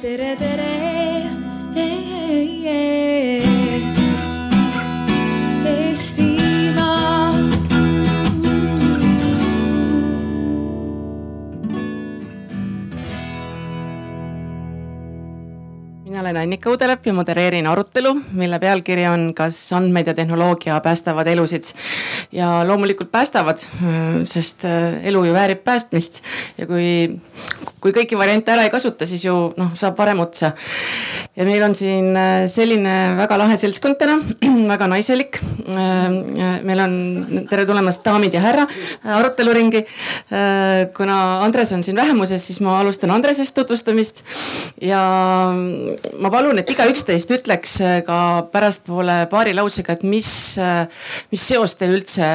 tere, tere. Olen Annika Udelep ja modereerin arutelu, mille pealkiri on Kas andmeid ja tehnoloogia päästavad elusid? ja loomulikult päästavad, sest äh, elu ju väärib päästmist ja kui, kui kõiki variante ära ei kasuta, siis ju noh, saab varem otsa. ja meil on siin äh, selline väga lahe seltskond täna, väga naiselik. Äh, meil on, tere tulemast, daamid ja härra, aruteluringi. kuna Andres on siin vähemuses, siis ma alustan Andresest tutvustamist ja ma palun, et igaüks teist ütleks äh, ka pärastpoole paari lausega, et mis, äh, mis seos teil üldse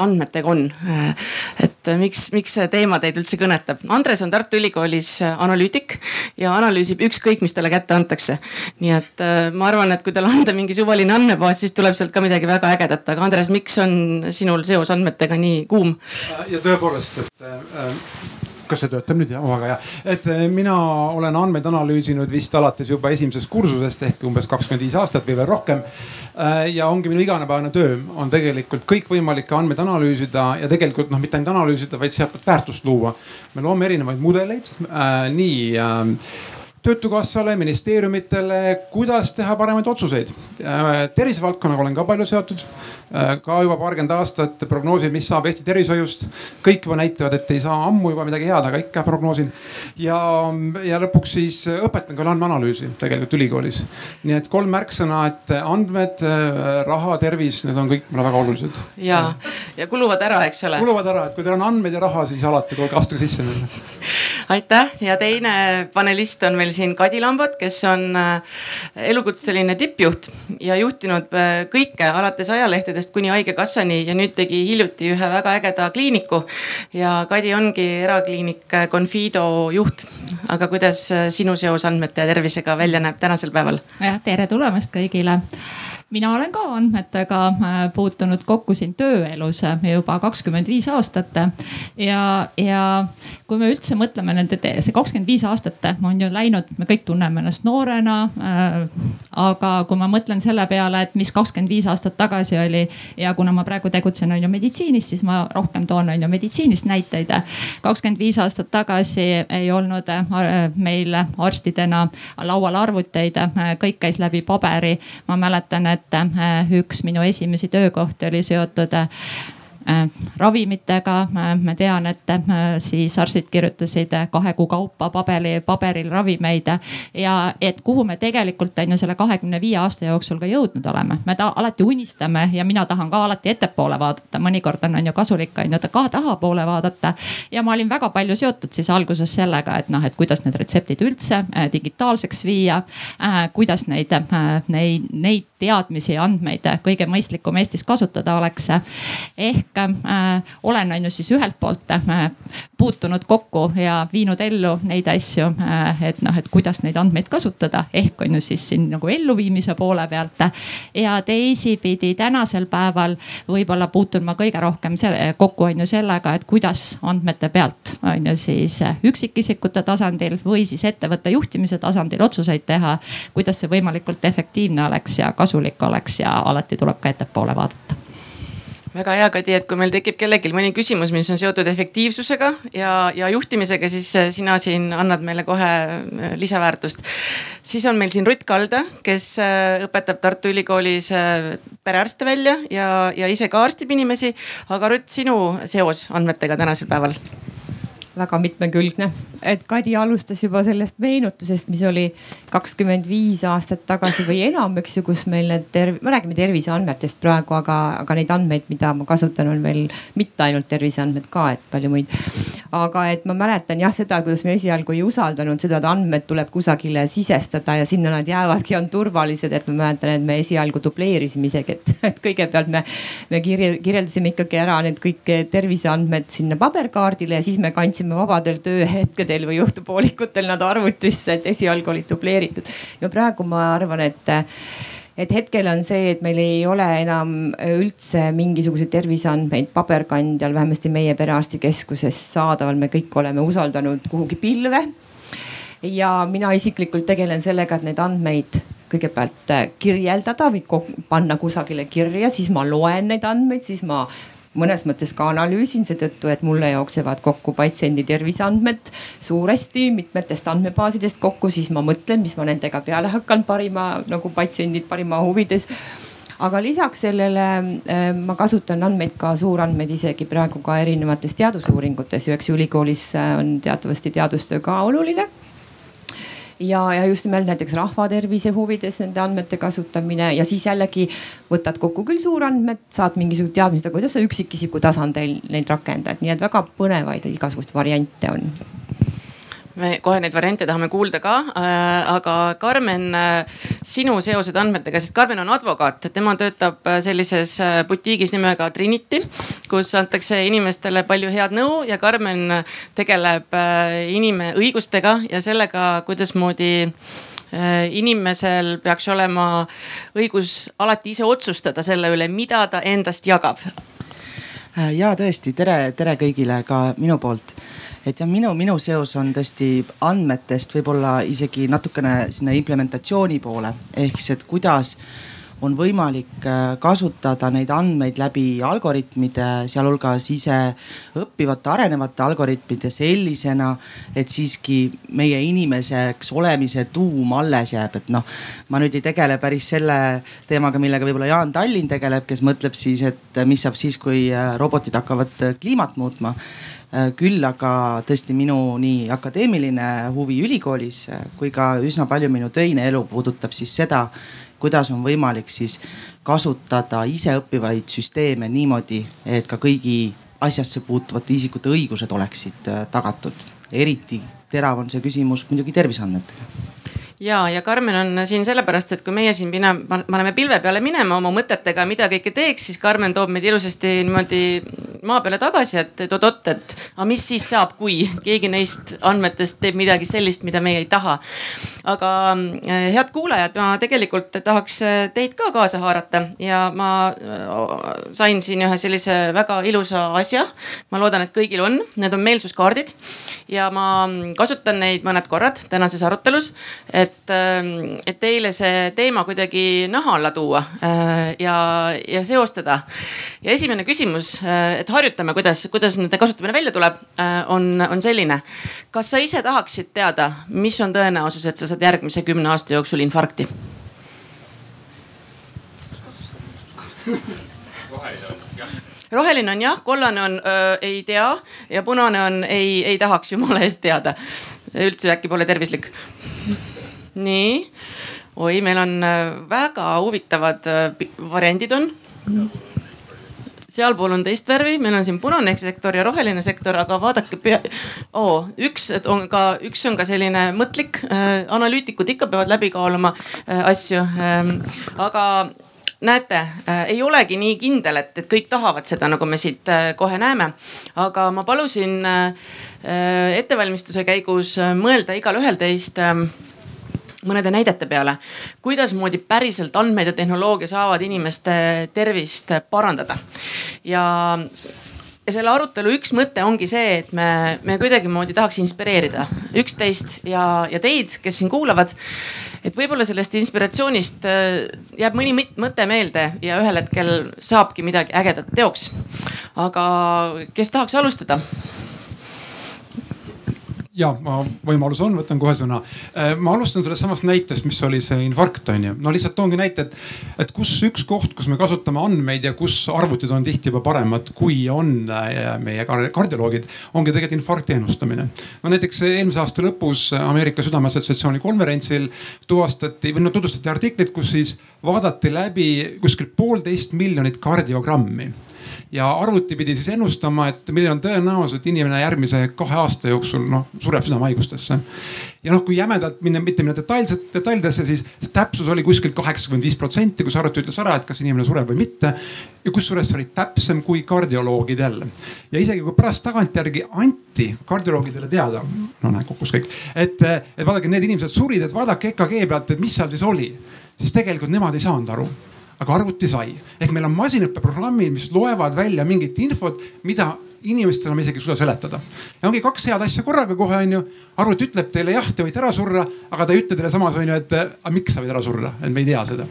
andmetega on. Äh, et miks, miks see teema teid üldse kõnetab? Andres on Tartu Ülikoolis analüütik ja analüüsib ükskõik, mis talle kätte antakse. nii et ma arvan, et kui talle anda mingi suvaline andmebaas, siis tuleb sealt ka midagi väga ägedat, aga Andres, miks on sinul seos andmetega nii kuum? ja tõepoolest, et äh, kas see töötab nüüd jah, oh väga hea. et eh, mina olen andmeid analüüsinud vist alates juba esimesest kursusest ehk umbes kakskümmend viis aastat või veel rohkem. Eh, ja ongi minu igapäevane töö on tegelikult kõikvõimalikke andmeid analüüsida ja tegelikult noh, mitte ainult analüüsida, vaid sealt väärtust luua. me loome erinevaid mudeleid äh, nii äh, töötukassale, ministeeriumitele, kuidas teha paremaid otsuseid. tervisevaldkonnaga olen ka palju seotud ka juba paarkümmend aastat prognoosin, mis saab Eesti tervishoiust. kõik juba näitavad, et ei saa ammu juba midagi head, aga ikka prognoosin. ja, ja lõpuks siis õpetan ka andmeanalüüsi tegelikult ülikoolis. nii et kolm märksõna, et andmed, raha, tervis, need on kõik mulle väga olulised. ja, ja kuluvad ära, eks ole. kuluvad ära, et kui teil on andmeid ja raha, siis alati kuulge, astuge sisse minna. aitäh ja teine panelist on meil siin Kadi Lambot, kes on äh, elukutseline tippjuht ja juhtinud äh, kõike alates ajalehtedest haiglatest kuni haigekassani ja nüüd tegi hiljuti ühe väga ägeda kliiniku. ja Kadi ongi erakliinik Confido juht. aga kuidas sinu seos andmete ja tervisega välja näeb tänasel päeval? jah, tere tulemast kõigile mina olen ka andmetega äh, puutunud kokku siin tööelus äh, juba kakskümmend viis aastat. ja, ja kui me üldse mõtleme nende, see kakskümmend viis aastat on ju läinud, me kõik tunneme ennast noorena äh,. aga kui ma mõtlen selle peale, et mis kakskümmend viis aastat tagasi oli ja kuna ma praegu tegutsen on ju meditsiinis, siis ma rohkem toon on ju meditsiinist näiteid. kakskümmend viis aastat tagasi ei olnud äh, meil arstidena laual arvuteid, kõik käis läbi paberi. ma mäletan, et et äh, üks minu esimesi töökohti oli seotud äh, Äh, ravimitega. ma tean, et siis arstid kirjutasid kahe kuu kaupa paberi, paberil ravimeid ja et kuhu me tegelikult on ju selle kahekümne viie aasta jooksul ka jõudnud oleme. me ta alati unistame ja mina tahan ka alati ettepoole vaadata, mõnikord on, on ju kasulik on ju ka tahapoole vaadata. ja ma olin väga palju seotud siis alguses sellega, et noh, et kuidas need retseptid üldse digitaalseks viia kuidas neid neid, neid teadmisi ja andmeid kõige mõistlikum Eestis kasutada oleks. ehk äh, olen, on ju siis ühelt poolt äh, puutunud kokku ja viinud ellu neid asju äh,, et noh, et kuidas neid andmeid kasutada, ehk on ju siis siin nagu elluviimise poole pealt. ja teisipidi tänasel päeval võib-olla puutun ma kõige rohkem selle, kokku on ju sellega, et kuidas andmete pealt on ju siis üksikisikute tasandil või siis ettevõtte juhtimise tasandil otsuseid teha. kuidas see võimalikult efektiivne oleks ja kasulik oleks ja alati tuleb ka ettepoole vaadata väga hea, Kadi, et kui meil tekib kellelgi mõni küsimus, mis on seotud efektiivsusega ja, ja juhtimisega, siis äh, sina siin annad meile kohe äh, lisaväärtust. siis on meil siin Rutt Kalda, kes äh, õpetab Tartu Ülikoolis perearste välja ja, ja ise ka arstib inimesi. aga Rutt, sinu seos andmetega tänasel päeval? Väga mitmekülgne, et Kadi alustas juba sellest meenutusest, mis oli kakskümmend viis aastat tagasi või enam, eks ju, kus meil need terv-, me räägime terviseandmetest praegu, aga, aga neid andmeid, mida ma kasutan, on veel mitte ainult terviseandmed ka, et palju muid. aga et ma mäletan jah seda, kuidas me esialgu ei usaldanud seda, et andmed tuleb kusagile sisestada ja sinna nad jäävadki, on turvalised, et ma mäletan, et me esialgu dubleerisime isegi, et, et kõigepealt me, me kirjeldasime ikkagi ära need kõik terviseandmed sinna paberkaardile ja siis me kandsime läksime vabadel tööhetkedel või õhtupoolikutel nad arvutisse, et esialgu olid dubleeritud. no praegu ma arvan, et et hetkel on see, et meil ei ole enam üldse mingisuguseid terviseandmeid paberkandjal, vähemasti meie perearstikeskuses saadaval, me kõik oleme usaldanud kuhugi pilve ja mina isiklikult tegelen sellega, et neid andmeid kõigepealt kirjeldada või panna kusagile kirja, siis ma loen neid andmeid, siis ma mõnes mõttes ka analüüsin seetõttu, et mulle jooksevad kokku patsiendi terviseandmed suuresti mitmetest andmebaasidest kokku, siis ma mõtlen, mis ma nendega peale hakkan parima nagu patsiendid parima huvides. Aga lisaks sellele äh, ma kasutan andmeid ka suurandmeid isegi praegu ka erinevates teadusuuringutes. Eks ülikoolis äh, on teatavasti teadustöö ka oluline ja, ja just nimelt näiteks rahvatervise huvides nende andmete kasutamine ja siis jällegi võtad kokku küll suurandmed, saad mingisugused teadmised, aga kuidas sa üksikisiku tasandil neid rakendad, nii et väga põnevaid igasuguseid variante on me kohe neid variante tahame kuulda ka äh,. aga Karmen äh,, sinu seosed andmetega, sest Karmen on advokaat, tema töötab äh, sellises äh, butiigis nimega Trinity, kus antakse inimestele palju head nõu ja Karmen tegeleb inime õigustega ja sellega, kuidasmoodi inimesel peaks olema õigus alati ise otsustada selle üle, mida ta endast jagab. Ja tõesti, tere, tere kõigile ka minu poolt. Et jah, minu, minu seos on tõesti andmetest võib-olla isegi natukene sinna implementatsiooni poole. Ehk siis, et kuidas on võimalik äh, kasutada neid andmeid läbi algoritmide, sealhulgas ise õppivate, arenevate algoritmide sellisena, et siiski meie inimeseks olemise tuum alles jääb, et noh. ma nüüd ei tegele päris selle teemaga, millega võib-olla Jaan Tallinn tegeleb, kes mõtleb siis, et mis saab siis, kui äh, robotid hakkavad kliimat muutma Äh, küll aga tõesti minu nii akadeemiline huvi ülikoolis äh, kui ka üsna palju minu töine elu puudutab siis seda, kuidas on võimalik siis kasutada iseõppivaid süsteeme niimoodi, et ka kõigi asjasse puutuvate isikute õigused oleksid äh, tagatud. eriti terav on see küsimus muidugi terviseandmetega ja, ja Karmen on siin sellepärast, et kui meie siin pina, paneme pilve peale minema oma mõtetega, mida kõike teeks, siis Karmen toob meid ilusasti niimoodi maa peale tagasi, et oot-oot, et aga mis siis saab, kui keegi neist andmetest teeb midagi sellist, mida meie ei taha. aga eh, head kuulajad, ma tegelikult tahaks teid ka kaasa haarata ja ma eh, sain siin ühe sellise väga ilusa asja. ma loodan, et kõigil on, need on meelsuskaardid ja ma kasutan neid mõned korrad tänases arutelus, et ähm, et teile see teema kuidagi naha alla tuua äh, ja, ja seostada. ja esimene küsimus, äh, et harjutame, kuidas, kuidas nende kasutamine välja tuleb, äh, on, on selline. kas sa ise tahaksid teada, mis on tõenäosus, et sa saad järgmise kümne aasta jooksul infarkti? Roheline on jah, kollane on öö, ei tea ja punane on ei, ei tahaks jumala eest teada. üldse äkki pole tervislik nii, oi, meil on väga huvitavad variandid on sealpool on teist värvi, meil on siin punane sektor ja roheline sektor, aga vaadake pea oh,, üks on ka, üks on ka selline mõtlik äh,. analüütikud ikka peavad läbi kaaluma äh, asju ähm,. aga näete äh,, ei olegi nii kindel, et, et kõik tahavad seda, nagu me siit äh, kohe näeme. aga ma palusin äh, ettevalmistuse käigus äh, mõelda igalühel teist äh, mõnede näidete peale, kuidasmoodi päriselt andmed ja tehnoloogia saavad inimeste tervist parandada. ja, ja selle arutelu üks mõte ongi see, et me, me kuidagimoodi tahaks inspireerida üksteist ja, ja teid, kes siin kuulavad. Et võib-olla sellest inspiratsioonist äh, jääb mõni mõte meelde ja ühel hetkel saabki midagi ägedat teoks. aga kes tahaks alustada? Ja ma võimalus on, võtan kohe sõna. Äh, ma alustan sellest samast näitest, mis oli see infarkt on ju. no lihtsalt toongi näite, et, et kus üks koht, kus me kasutame andmeid ja kus arvutid on tihti juba paremad, kui on äh, meie kardioloogid, ongi tegelikult infarkti ennustamine. no näiteks eelmise aasta lõpus Ameerika Südameassotsiatsiooni konverentsil tuvastati või no tutvustati artiklit, kus siis vaadati läbi kuskil poolteist miljonit kardiogrammi ja arvuti pidi siis ennustama, et milline on tõenäosus, et inimene järgmise kahe aasta jooksul noh sureb südamehaigustesse. ja noh, kui jämedalt minna, mitte minna detailselt detailidesse, siis täpsus oli kuskil kaheksakümmend viis protsenti, kus arvuti ütles ära, et kas inimene sureb või mitte. ja kusjuures see oli täpsem kui kardioloogidel. ja isegi kui pärast tagantjärgi anti kardioloogidele teada, no näe kukkus kõik, et, et vaadake, need inimesed surid, et vaadake EKG pealt, et mis seal siis oli, siis tegelikult nemad ei saanud aru aga arvuti sai. ehk meil on masinõppeprogrammid, mis loevad välja mingit infot, mida inimestele me isegi ei suuda seletada. ja ongi kaks head asja korraga kohe onju. arvuti ütleb teile jah, te võite ära surra, aga ta ei ütle teile samas onju, et aga miks sa võid ära surra, et me ei tea seda.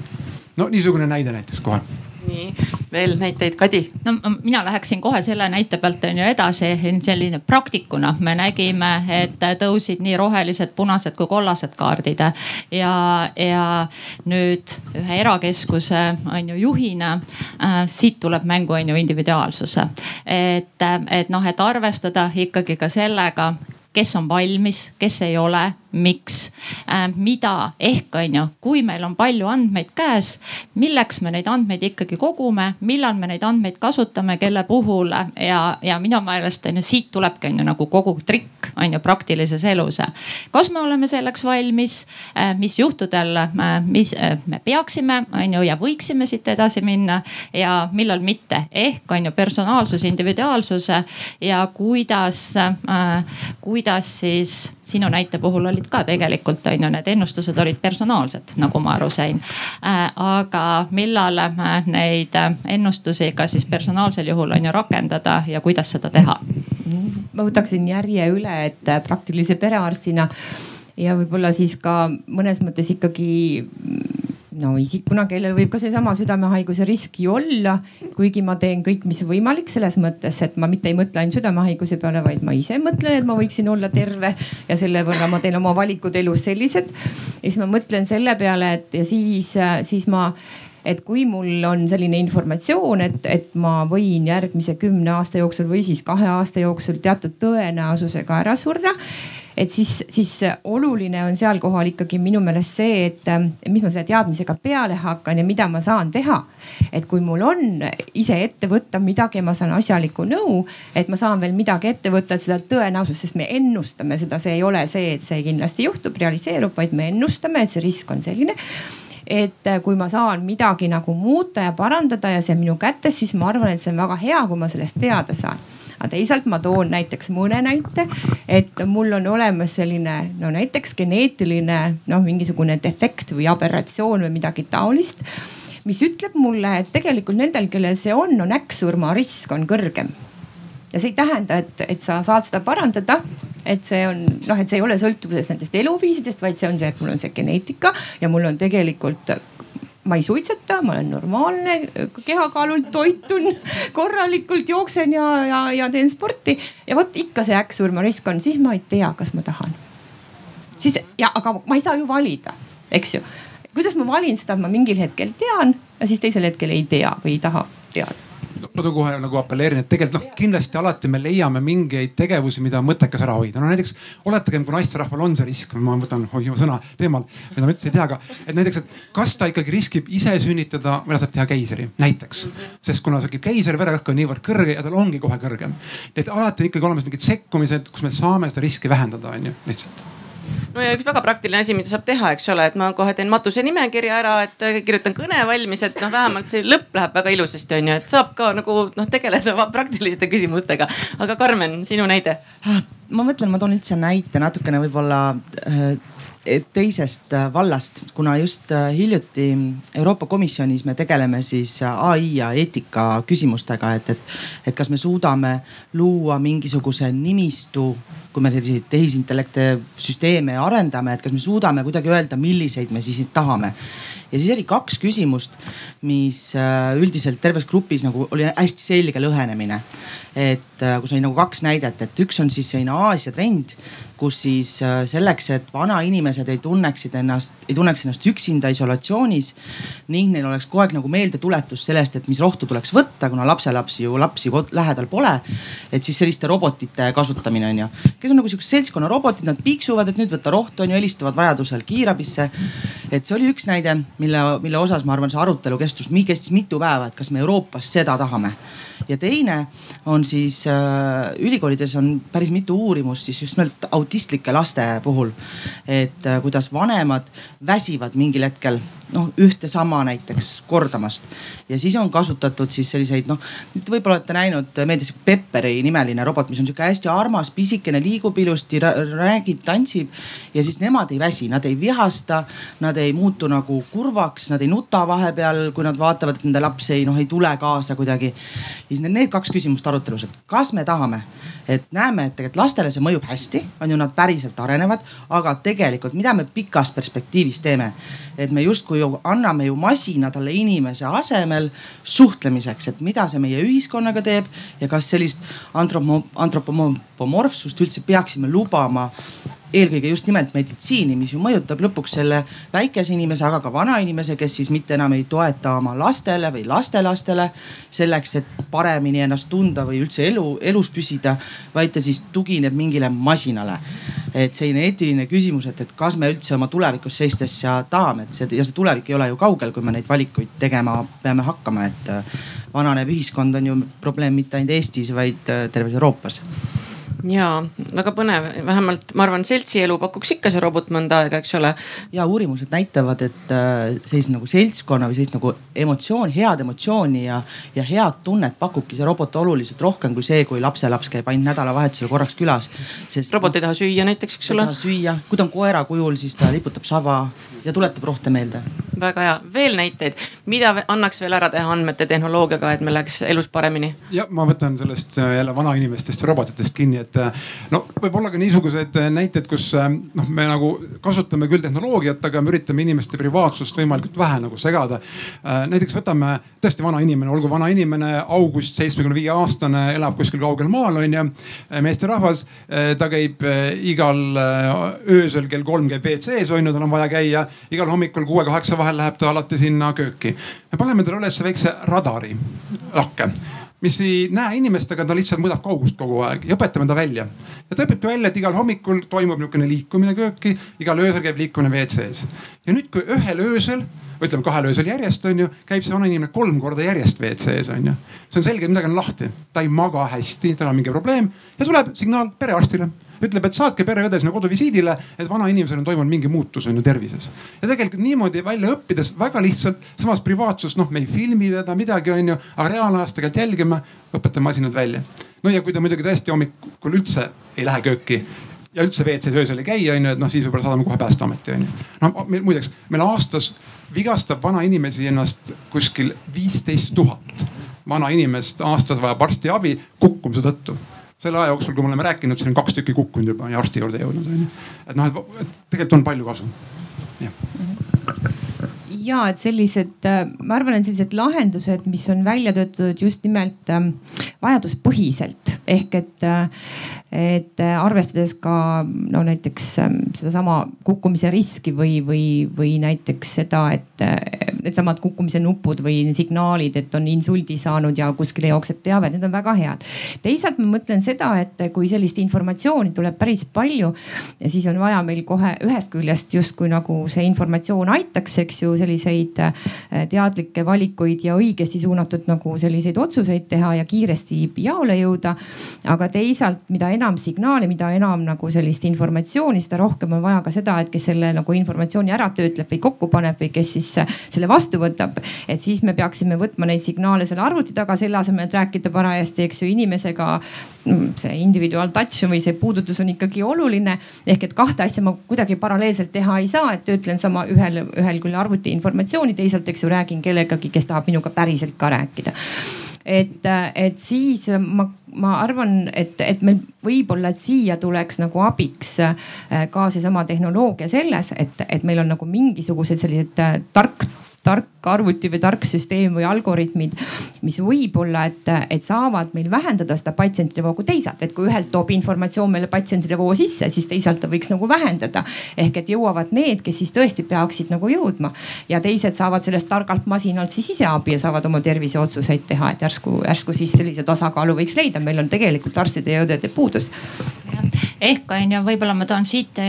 no niisugune näide näiteks kohe nii, veel näiteid, Kadi? no mina läheksin kohe selle näite pealt on ju edasi, selline praktikuna me nägime, et tõusid nii rohelised, punased kui kollased kaardid ja, ja nüüd ühe erakeskuse on ju juhina äh, siit tuleb mängu on ju individuaalsus. et, et noh, et arvestada ikkagi ka sellega, kes on valmis, kes ei ole miks, äh, mida ehk on ju, kui meil on palju andmeid käes, milleks me neid andmeid ikkagi kogume, millal me neid andmeid kasutame, kelle puhul ja, ja minu meelest on ju siit tulebki on ju nagu kogu trikk on ju praktilises elus. kas me oleme selleks valmis, äh, mis juhtudel, äh, mis me peaksime, on ju ja võiksime siit edasi minna ja millal mitte, ehk on ju personaalsus, individuaalsus ja kuidas, kuidas siis sinu näite puhul oli olid ka tegelikult on ju, need ennustused olid personaalsed, nagu ma aru sain. Äh, aga millal äh, neid ennustusi ka siis personaalsel juhul on ju rakendada ja kuidas seda teha? ma võtaksin järje üle, et praktilise perearstina ja võib-olla siis ka mõnes mõttes ikkagi no isikuna, kellel võib ka seesama südamehaiguse risk ju olla. kuigi ma teen kõik, mis võimalik selles mõttes, et ma mitte ei mõtle ainult südamehaiguse peale, vaid ma ise mõtlen, et ma võiksin olla terve ja selle võrra ma teen oma valikud elus sellised. ja siis ma mõtlen selle peale, et ja siis, siis ma et kui mul on selline informatsioon, et, et ma võin järgmise kümne aasta jooksul või siis kahe aasta jooksul teatud tõenäosusega ära surra et siis, siis oluline on seal kohal ikkagi minu meelest see, et mis ma selle teadmisega peale hakkan ja mida ma saan teha. et kui mul on ise ette võtta midagi ja ma saan asjalikku nõu, et ma saan veel midagi ette võtta, et seda tõenäosust, sest me ennustame seda, see ei ole see, et see kindlasti juhtub, realiseerub, vaid me ennustame, et see risk on selline et kui ma saan midagi nagu muuta ja parandada ja see on minu kätes, siis ma arvan, et see on väga hea, kui ma sellest teada saan aga teisalt ma toon näiteks mõne näite, et mul on olemas selline no näiteks geneetiline noh, mingisugune defekt või aberratsioon või midagi taolist mis ütleb mulle, et tegelikult nendel, kellel see on, on äkksurma risk on kõrgem ja see ei tähenda, et, et sa saad seda parandada. et see on noh, et see ei ole sõltuvuses nendest eluviisidest, vaid see on see, et mul on see geneetika ja mul on tegelikult ma ei suitseta, ma olen normaalne, kehakaalult toitun korralikult, jooksen ja, ja, ja teen sporti ja vot ikka see äkksurma risk on, siis ma ei tea, kas ma tahan. siis ja, aga ma ei saa ju valida, eks ju. kuidas ma valin seda, et ma mingil hetkel tean ja siis teisel hetkel ei tea või ei taha teada ma kohe nagu apelleerin, et tegelikult noh, kindlasti alati me leiame mingeid tegevusi, mida on mõttekas ära hoida. no näiteks oletagem, kui naisterahval on see risk, ma võtan hoiu sõna teemal, mida ma üldse ei tea, aga et näiteks, et kas ta ikkagi riskib ise sünnitada või laseb teha keisri näiteks. sest kuna see keiser vererõhk on niivõrd kõrge ja tal ongi kohe kõrgem. et alati on ikkagi olemas mingid sekkumised, kus me saame seda riski vähendada, on ju, lihtsalt no ja üks väga praktiline asi, mida saab teha, eks ole, et ma kohe teen matuse nimekirja ära, et kirjutan kõne valmis, et noh, vähemalt see lõpp läheb väga ilusasti, on ju, et saab ka nagu noh, tegeleda praktiliste küsimustega. aga Karmen, sinu näide? Ah, ma mõtlen, ma toon üldse näite natukene võib-olla äh, teisest äh, vallast, kuna just äh, hiljuti Euroopa Komisjonis me tegeleme siis ai ja eetika küsimustega, et, et, et kas me suudame luua mingisuguse nimistu kui me selliseid tehisintellekte süsteeme arendame, et kas me suudame kuidagi öelda, milliseid me siis tahame. ja siis oli kaks küsimust, mis äh, üldiselt terves grupis nagu oli hästi selge lõhenemine. Et äh, kus oli nagu kaks näidet, et üks on siis selline Aasia trend, kus siis äh, selleks, et vanainimesed ei tunneksid ennast, ei tunneks ennast üksinda isolatsioonis ning neil oleks kogu aeg nagu meeldetuletus sellest, et mis rohtu tuleks võtta, kuna lapselapsi ju lapsi lähedal pole. et siis selliste robotite kasutamine on ju, kes on nagu siuksed seltskonna robotid, nad piiksuvad, et nüüd võtta rohtu on ju, helistavad vajadusel kiirabisse. et see oli üks näide, mille, mille osas ma arvan, see arutelu kestus, kestis mitu päeva, et kas me Euroopas seda tahame ja teine on siis äh, ülikoolides on päris mitu uurimust siis just nimelt autistlike laste puhul. et äh, kuidas vanemad väsivad mingil hetkel noh ühte sama näiteks kordamast. ja siis on kasutatud siis selliseid noh, võib-olla olete näinud meedias Pepperi nimeline robot, mis on sihuke hästi armas, pisikene, liigub ilusti, räägib, tantsib. ja siis nemad ei väsi, nad ei vihasta, nad ei muutu nagu kurvaks, nad ei nuta vahepeal, kui nad vaatavad, et nende laps ei noh ei tule kaasa kuidagi. siis need kaks küsimust arutelus, et kas me tahame et näeme, et tegelikult lastele see mõjub hästi, on ju, nad päriselt arenevad, aga tegelikult, mida me pikas perspektiivis teeme? et me justkui ju anname ju masina talle inimese asemel suhtlemiseks, et mida see meie ühiskonnaga teeb ja kas sellist antropomorfsust üldse peaksime lubama eelkõige just nimelt meditsiini, mis ju mõjutab lõpuks selle väikese inimese, aga ka vanainimese, kes siis mitte enam ei toeta oma lastele või lastelastele selleks, et paremini ennast tunda või üldse elu, elus püsida, vaid ta siis tugineb mingile masinale. et selline eetiline küsimus, et, et kas me üldse oma tulevikus sellist asja tahame, et see ja see tulevik ei ole ju kaugel, kui me neid valikuid tegema peame hakkama, et äh, vananev ühiskond on ju probleem mitte ainult Eestis, vaid äh, terves Euroopas ja väga põnev, vähemalt ma arvan, seltsielu pakuks ikka see robot mõnda aega, eks ole. ja uurimused näitavad, et äh, sellise nagu seltskonna või sellist nagu emotsiooni, head emotsiooni ja, ja head tunnet pakubki see robot oluliselt rohkem kui see, kui lapselaps käib ainult nädalavahetusel korraks külas. robot ei taha süüa näiteks, eks ole. ei taha süüa, kui ta on koera kujul, siis ta liputab saba ja tuletab rohte meelde. väga hea, veel näiteid, mida annaks veel ära teha andmete tehnoloogiaga, et meil läheks elus paremini? ja ma võtan sellest äh, jälle vanainimestest ja robotitest kinni, et äh, no võib-olla ka niisugused äh, näited, kus noh, me nagu kasutame küll tehnoloogiat, aga me üritame inimeste privaatsust võimalikult vähe nagu segada. näiteks võtame tõesti vana inimene, olgu vana inimene, August, seitsmekümne viie aastane, elab kuskil kaugel maal onju, meesterahvas. ta käib igal öösel kell kolm käib WC-s onju, tal on vaja käia igal hommikul kuue-kaheksa vahel läheb ta alati sinna kööki. me paneme talle üles väikse radari lakke mis ei näe inimest, aga ta lihtsalt mõõdab kaugust kogu aeg ja õpetame ta välja. ja ta õpibki välja, et igal hommikul toimub niisugune liikumine kööki, igal öösel käib liikumine WC-s. ja nüüd, kui ühel öösel ütleme kahel öösel järjest onju, käib see vana inimene kolm korda järjest WC-s onju. see on selge, et midagi on lahti, ta ei maga hästi, tal on mingi probleem ja tuleb signaal perearstile ütleb, et saatke pereõde sinna koduvisiidile, et vanainimesel on toimunud mingi muutus on ju tervises. ja tegelikult niimoodi välja õppides väga lihtsalt, samas privaatsust, noh, me ei filmi teda midagi, on ju, aga reaalajas tegelikult jälgime, õpetame masinad välja. no ja kui ta muidugi tõesti hommikul üldse ei lähe kööki ja üldse WC-s öösel ei käi, onju, et noh, siis võib-olla saadame kohe päästeameti, onju. no meil muideks, meil aastas vigastab vanainimesi ennast kuskil viisteist tuhat vana inimest aastas vajab arstiabi kukkumise tõttu selle aja jooksul, kui me oleme rääkinud, siin on kaks tükki kukkunud juba ja arsti juurde jõudnud onju. et noh, et tegelikult on palju kasu. ja et sellised, äh, ma arvan, et sellised lahendused, mis on välja töötatud just nimelt ähm, vajaduspõhiselt ehk et äh, et äh, arvestades ka no näiteks ähm, sedasama kukkumise riski või, või, või näiteks seda, et needsamad kukkumise nupud või signaalid, et on insuldi saanud ja kuskile jookseb teave, need on väga head. teisalt ma mõtlen seda, et kui sellist informatsiooni tuleb päris palju, siis on vaja meil kohe ühest küljest justkui nagu see informatsioon aitaks, eks ju, selliseid äh, teadlikke valikuid ja õigesti suunatud nagu selliseid otsuseid teha ja kiiresti jaole jõuda. aga teisalt, mida enam signaali, mida enam nagu sellist informatsiooni, seda rohkem on vaja ka seda, et kes selle nagu informatsiooni ära töötleb või kokku paneb või kes siis äh, selle vastu võtab. et siis me peaksime võtma neid signaale selle arvuti taga, selle asemel, et rääkida parajasti, eks ju, inimesega. Mm, see individual touch või see puudutus on ikkagi oluline. ehk et kahte asja ma kuidagi paralleelselt teha ei saa, et töötlen sama ühel, ühel küll arvuti informatsiooni, teisalt, eks ju, räägin kellegagi, kes tahab minuga päriselt ka rääkida et, et siis ma, ma arvan, et, et meil võib-olla, siia tuleks nagu abiks äh, ka seesama tehnoloogia selles, et, et meil on nagu mingisugused sellised äh, tark tark arvuti või tark süsteem või algoritmid, mis võib-olla, et, et saavad meil vähendada seda patsientide voogu teisalt, et kui ühelt toob informatsioon meile patsientide voo sisse, siis teisalt ta võiks nagu vähendada. ehk et jõuavad need, kes siis tõesti peaksid nagu jõudma. Ja teised saavad sellest targalt masinalt siis ise abi ja saavad oma terviseotsuseid teha, et järsku, järsku siis sellise tasakaalu võiks leida, meil on tegelikult arstide ja õdede puudus. Ehk on ju, võib-olla ma toon siit,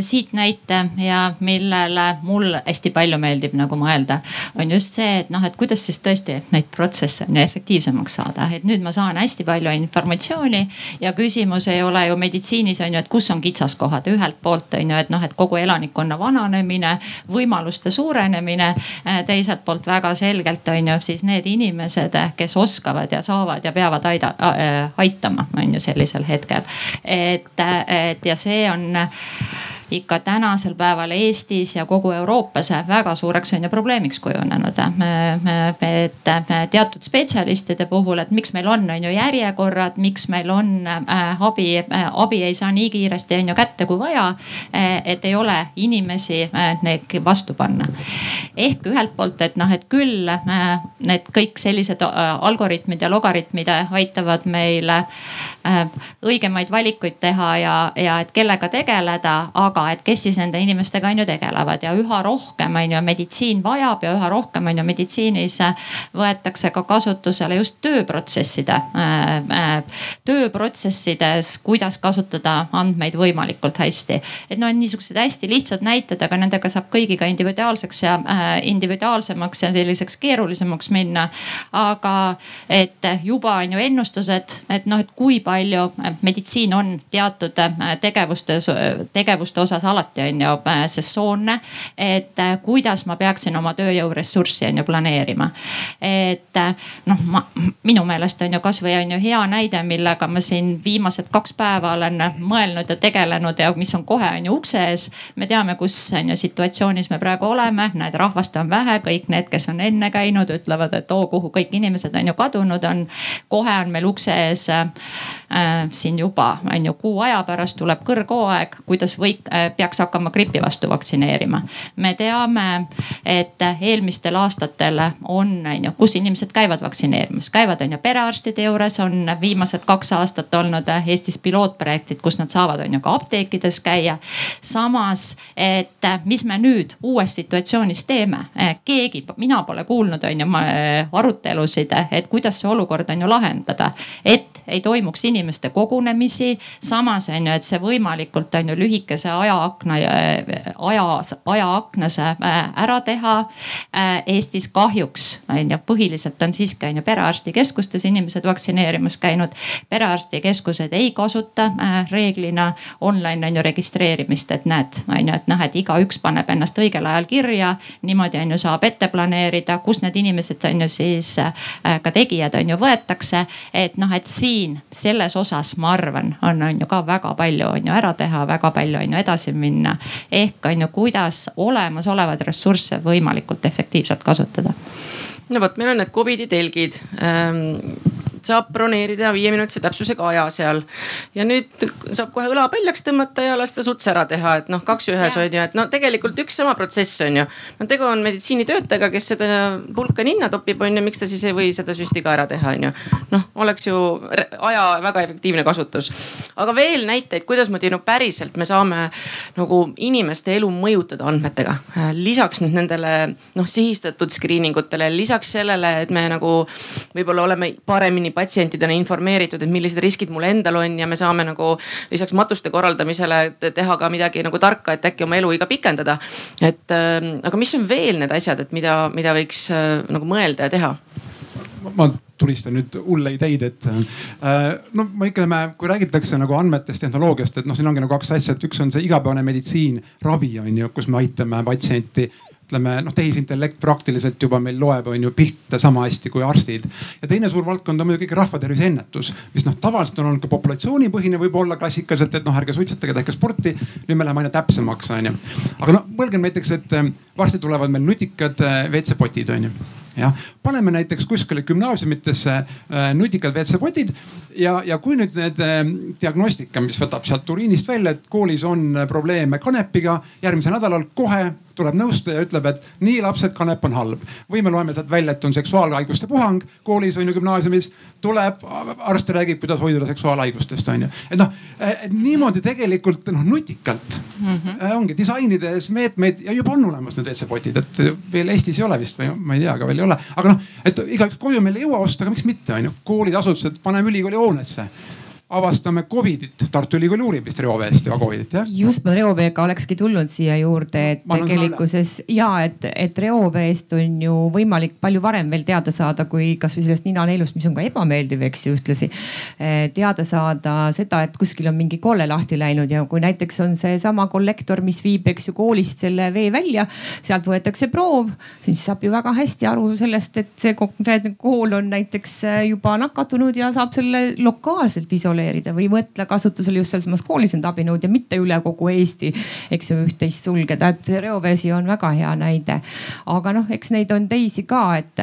siit näite ja millele mul hästi palju meeldib nagu mõelda. On just see, et noh, et kuidas siis tõesti neid protsesse on ju efektiivsemaks saada, et nüüd ma saan hästi palju informatsiooni ja küsimus ei ole ju meditsiinis on ju, et kus on kitsaskohad, ühelt poolt on ju, et noh, et kogu elanikkonna vananemine, võimaluste suurenemine. teiselt poolt väga selgelt on ju siis need inimesed, kes oskavad ja saavad ja peavad aida, aitama, on ju sellisel hetkel. et, et ja see on ikka tänasel päeval Eestis ja kogu Euroopas väga suureks on ju probleemiks kujunenud. et teatud spetsialistide puhul, et miks meil on, on ju järjekorrad, miks meil on äh, abi, äh, abi ei saa nii kiiresti on ju kätte kui vaja. Äh, et ei ole inimesi neid vastu panna. ehk ühelt poolt, et noh, et küll need kõik sellised algoritmid ja logaritmid aitavad meile õigemaid valikuid teha ja, ja et kellega tegeleda, aga et kes siis nende inimestega on ju tegelevad ja üha rohkem on ju meditsiin vajab ja üha rohkem on ju meditsiinis võetakse ka kasutusele just tööprotsesside, äh, äh, tööprotsessides, kuidas kasutada andmeid võimalikult hästi. et no on niisugused hästi lihtsad näited, aga nendega saab kõigiga individuaalseks ja äh, individuaalsemaks ja selliseks keerulisemaks minna. aga et juba on ju ennustused, et noh, et kui palju meditsiin on teatud tegevustes, tegevuste osas alati on ju äh, sessoonne. et äh, kuidas ma peaksin oma tööjõuressurssi on ju planeerima. et äh, noh, ma minu meelest on ju kasvõi on ju hea näide, millega ma siin viimased kaks päeva olen mõelnud ja tegelenud ja mis on kohe on ju ukse ees. me teame, kus on ju situatsioonis me praegu oleme, näed rahvast on vähe, kõik need, kes on enne käinud, ütlevad, et oo, kuhu kõik inimesed on ju kadunud on. kohe on meil ukse ees äh, siin juba on ju kuu aja pärast tuleb kõrghooaeg, kuidas või äh, peaks hakkama gripi vastu vaktsineerima. me teame, et eelmistel aastatel on, on ju, kus inimesed käivad vaktsineerimas, käivad on ju perearstide juures, on viimased kaks aastat olnud Eestis pilootprojektid, kus nad saavad, on ju ka apteekides käia. samas, et mis me nüüd uues situatsioonis teeme, keegi, mina pole kuulnud, on ju arutelusid, et kuidas see olukord on ju lahendada, et ei toimuks inimeste kogunemisi. samas on ju, et see võimalikult on ju lühikese ajaakna, aja, ajaaknas äh, ära teha. Äh, Eestis kahjuks on ju, põhiliselt on siiski on ju perearstikeskustes inimesed vaktsineerimas käinud. perearstikeskused ei kasuta äh, reeglina online on ju registreerimist, et näed, on ju, et noh, et igaüks paneb ennast õigel ajal kirja. niimoodi on ju saab ette planeerida, kus need inimesed on ju siis ka tegijad on ju võetakse. et noh, et siin selles osas ma arvan, on, on ju ka väga palju on ju ära teha, väga palju on ju edasi minna. ehk on ju, kuidas olemasolevaid ressursse võimalikult efektiivselt kasutada. no vot, meil on need Covidi telgid ähm saab broneerida viieminutise täpsusega aja seal. ja nüüd saab kohe õla paljaks tõmmata ja lasta suts ära teha, et noh, kaks ühes on ju, et no tegelikult üks sama protsess on ju. no tegu on meditsiinitöötajaga, kes seda pulka ninna topib, on ju, miks ta siis ei või seda süsti ka ära teha, on ju. noh, oleks ju aja väga efektiivne kasutus. aga veel näiteid, kuidasmoodi no päriselt me saame nagu inimeste elu mõjutada andmetega. lisaks nüüd nendele noh sihistatud screening utele, lisaks sellele, et me nagu võib-olla oleme paremini patsientidena informeeritud, et millised riskid mul endal on ja me saame nagu lisaks matuste korraldamisele teha ka midagi nagu tarka, et äkki oma eluiga pikendada. et äh, aga mis on veel need asjad, et mida, mida võiks äh, nagu mõelda ja teha? ma tulistan nüüd hulle ideid, et äh, no ma ütleme, kui räägitakse nagu andmetest, tehnoloogiast, et noh, siin ongi nagu kaks asja, et üks on see igapäevane meditsiin, ravi on ju, kus me aitame patsienti ütleme noh, tehisintellekt praktiliselt juba meil loeb, on ju pilte sama hästi kui arstid. ja teine suur valdkond on muidugi rahvatervise ennetus, mis noh, tavaliselt on olnud ka populatsioonipõhine, võib-olla klassikaliselt, et noh, ärge suitsetage, tehke sporti. nüüd me läheme aina täpsemaks, on ju. aga noh, mõelgem näiteks, et eh, varsti tulevad meil nutikad eh, WC-potid, on ju jah, paneme näiteks kuskile gümnaasiumitesse äh, nutikad WC-potid ja, ja kui nüüd need äh, diagnostika, mis võtab sealt uriinist välja, et koolis on probleeme kanepiga, järgmisel nädalal kohe tuleb nõustaja ja ütleb, et nii lapsed, kanep on halb. või me loeme sealt välja, et on seksuaalhaiguste puhang koolis on ju gümnaasiumis. tuleb, arst räägib, kuidas hoiduda seksuaalhaigustest on ju. et noh, niimoodi tegelikult noh nutikalt mm -hmm. ongi disainides meetmeid ja juba on olemas need WC-potid, et veel Eestis ei ole vist või ma ei tea, aga veel ei ole. aga noh, et igaüks koju meil ei jõua osta, aga miks mitte on ju, koolid, asutused, paneme ülikooli hoonesse avastame Covidit, Tartu Ülikool uurib vist reoveest juba Covidit jah? just ma reoveega olekski tulnud siia juurde, et tegelikkuses ja et, et reoveest on ju võimalik palju varem veel teada saada, kui kasvõi sellest ninaneelust, mis on ka ebameeldiv, eks ju ühtlasi. Eh, teada saada seda, et kuskil on mingi kolle lahti läinud ja kui näiteks on seesama kollektor, mis viib, eks ju koolist selle vee välja, sealt võetakse proov, siis saab ju väga hästi aru sellest, et see konkreetne kool on näiteks eh, juba nakatunud ja saab selle lokaalselt isoleerida isoleerida või võtta kasutusele just sealsamas koolis need abinõud ja mitte üle kogu Eesti, eks ju, üht-teist sulgeda, et reovesi on väga hea näide. aga noh, eks neid on teisi ka, et,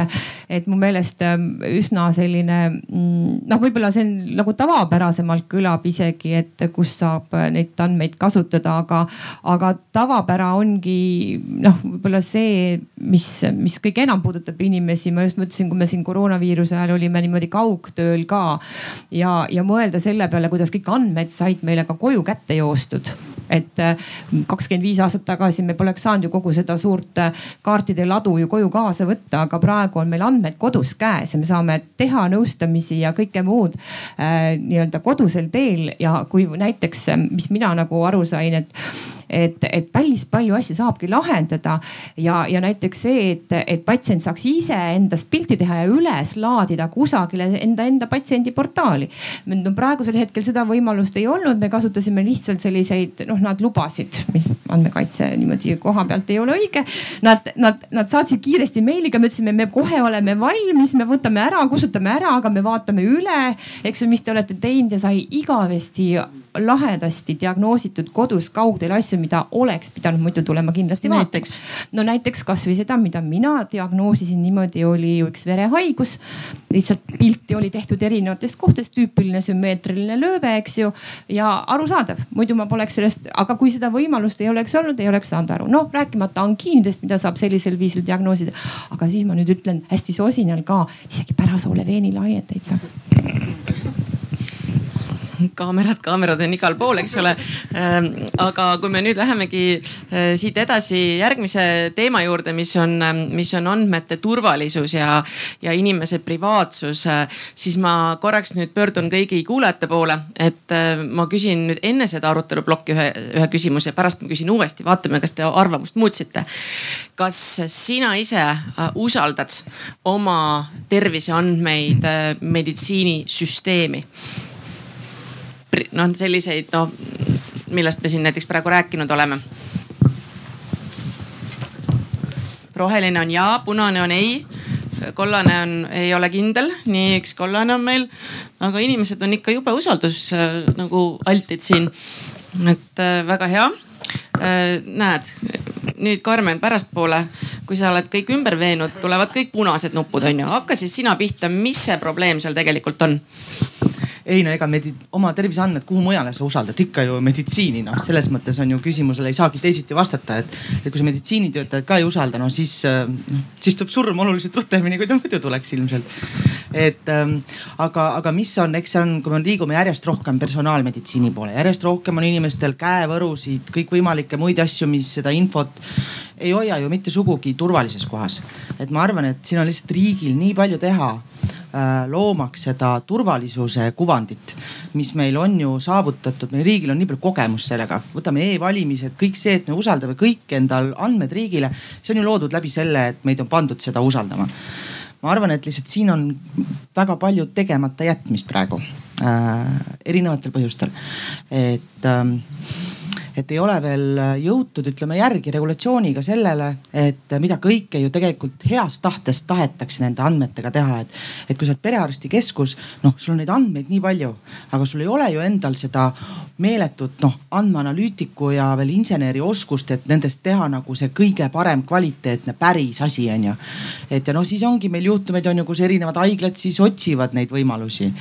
et mu meelest ähm, üsna selline mm, noh, võib-olla see on nagu tavapärasemalt kõlab isegi, et kus saab neid andmeid kasutada, aga, aga tavapära ongi noh, võib-olla see, mis, mis kõige enam puudutab inimesi. ma just mõtlesin, kui me siin koroonaviiruse ajal olime niimoodi kaugtööl ka ja, ja mõelda selle peale, kuidas kõik andmed said meile ka koju kätte joostud. Et äh, kakskümmend viis aastat tagasi me poleks saanud ju kogu seda suurt äh, kaartide ladu ju koju kaasa võtta, aga praegu on meil andmed kodus käes ja me saame teha nõustamisi ja kõike muud äh, nii-öelda kodusel teel. Ja kui näiteks, mis mina nagu aru sain, et et, et päris palju asju saabki lahendada ja, ja näiteks see, et, et patsient saaks ise endast pilti teha ja üles laadida kusagile enda, enda patsiendi portaali. no praegusel hetkel seda võimalust ei olnud, me kasutasime lihtsalt selliseid noh, nad lubasid, mis andmekaitse niimoodi koha pealt ei ole õige. Nad, nad, nad saatsid kiiresti meiliga, me ütlesime, me kohe oleme valmis, me võtame ära, kustutame ära, aga me vaatame üle, eks ju, mis te olete teinud ja sai igavesti lahedasti diagnoositud kodus kaugteel asju, mida oleks pidanud muidu tulema kindlasti vaatama. no näiteks kasvõi seda, mida mina diagnoosisin niimoodi, oli ju üks verehaigus. lihtsalt pilti oli tehtud erinevatest kohtadest, tüüpiline sümmeetriline lööve, eks ju. ja arusaadav, muidu ma poleks sellest, aga kui seda võimalust ei oleks olnud, ei oleks saanud aru. noh, rääkimata angiinidest, mida saab sellisel viisil diagnoosida. aga siis ma nüüd ütlen hästi sosinal ka, isegi pärasoole veeni laiendeid saab kaamerad, kaamerad on igal pool, eks ole. Ähm, aga kui me nüüd lähemegi äh, siit edasi järgmise teema juurde, mis on, ähm, mis on andmete turvalisus ja, ja inimese privaatsus, äh, siis ma korraks nüüd pöördun kõigi kuulajate poole, et äh, ma küsin nüüd enne seda aruteluplokki ühe, ühe küsimuse, pärast ma küsin uuesti, vaatame, kas te arvamust muutsite. kas sina ise usaldad oma terviseandmeid meditsiinisüsteemi? Noh, selliseid noh, millest me siin näiteks praegu rääkinud oleme. roheline on jaa, punane on ei, kollane on, ei ole kindel, nii üks kollane on meil. aga inimesed on ikka jube usaldus äh, nagu altid siin. et äh, väga hea äh,. näed, nüüd Karmen pärastpoole, kui sa oled kõik ümber veenud, tulevad kõik punased nupud on ju, hakka siis sina pihta, mis see probleem seal tegelikult on? Ei no ega medi-, oma terviseandmed, kuhu mujale sa usaldad, ikka ju meditsiini, noh selles mõttes on ju küsimusele ei saagi teisiti vastata, et, et kui sa meditsiinitöötajat ka ei usalda, no siis noh, siis tuleb surm oluliselt rutemini, kui ta muidu tuleks ilmselt. et ähm, aga, aga mis on, eks see on, kui me liigume järjest rohkem personaalmeditsiini poole, järjest rohkem on inimestel käevõrusid, kõikvõimalikke muid asju, mis seda infot ei hoia ju mitte sugugi turvalises kohas. et ma arvan, et siin on lihtsalt riigil nii palju teha loomaks seda turvalisuse kuvandit, mis meil on ju saavutatud, meie riigil on nii palju kogemust sellega. võtame e-valimised, kõik see, et me usaldame kõik endal andmed riigile, see on ju loodud läbi selle, et meid on pandud seda usaldama. ma arvan, et lihtsalt siin on väga palju tegemata jätmist praegu äh, erinevatel põhjustel, et ähm, et ei ole veel jõutud, ütleme järgi regulatsiooniga sellele, et mida kõike ju tegelikult heast tahtest tahetakse nende andmetega teha, et. et kui sa oled perearstikeskus, noh, sul on neid andmeid nii palju, aga sul ei ole ju endal seda meeletut noh andmeanalüütiku ja veel inseneri oskust, et nendest teha nagu see kõige parem kvaliteetne päris asi on ju. et ja noh, siis ongi meil juhtumeid on ju, kus erinevad haiglad siis otsivad neid võimalusi.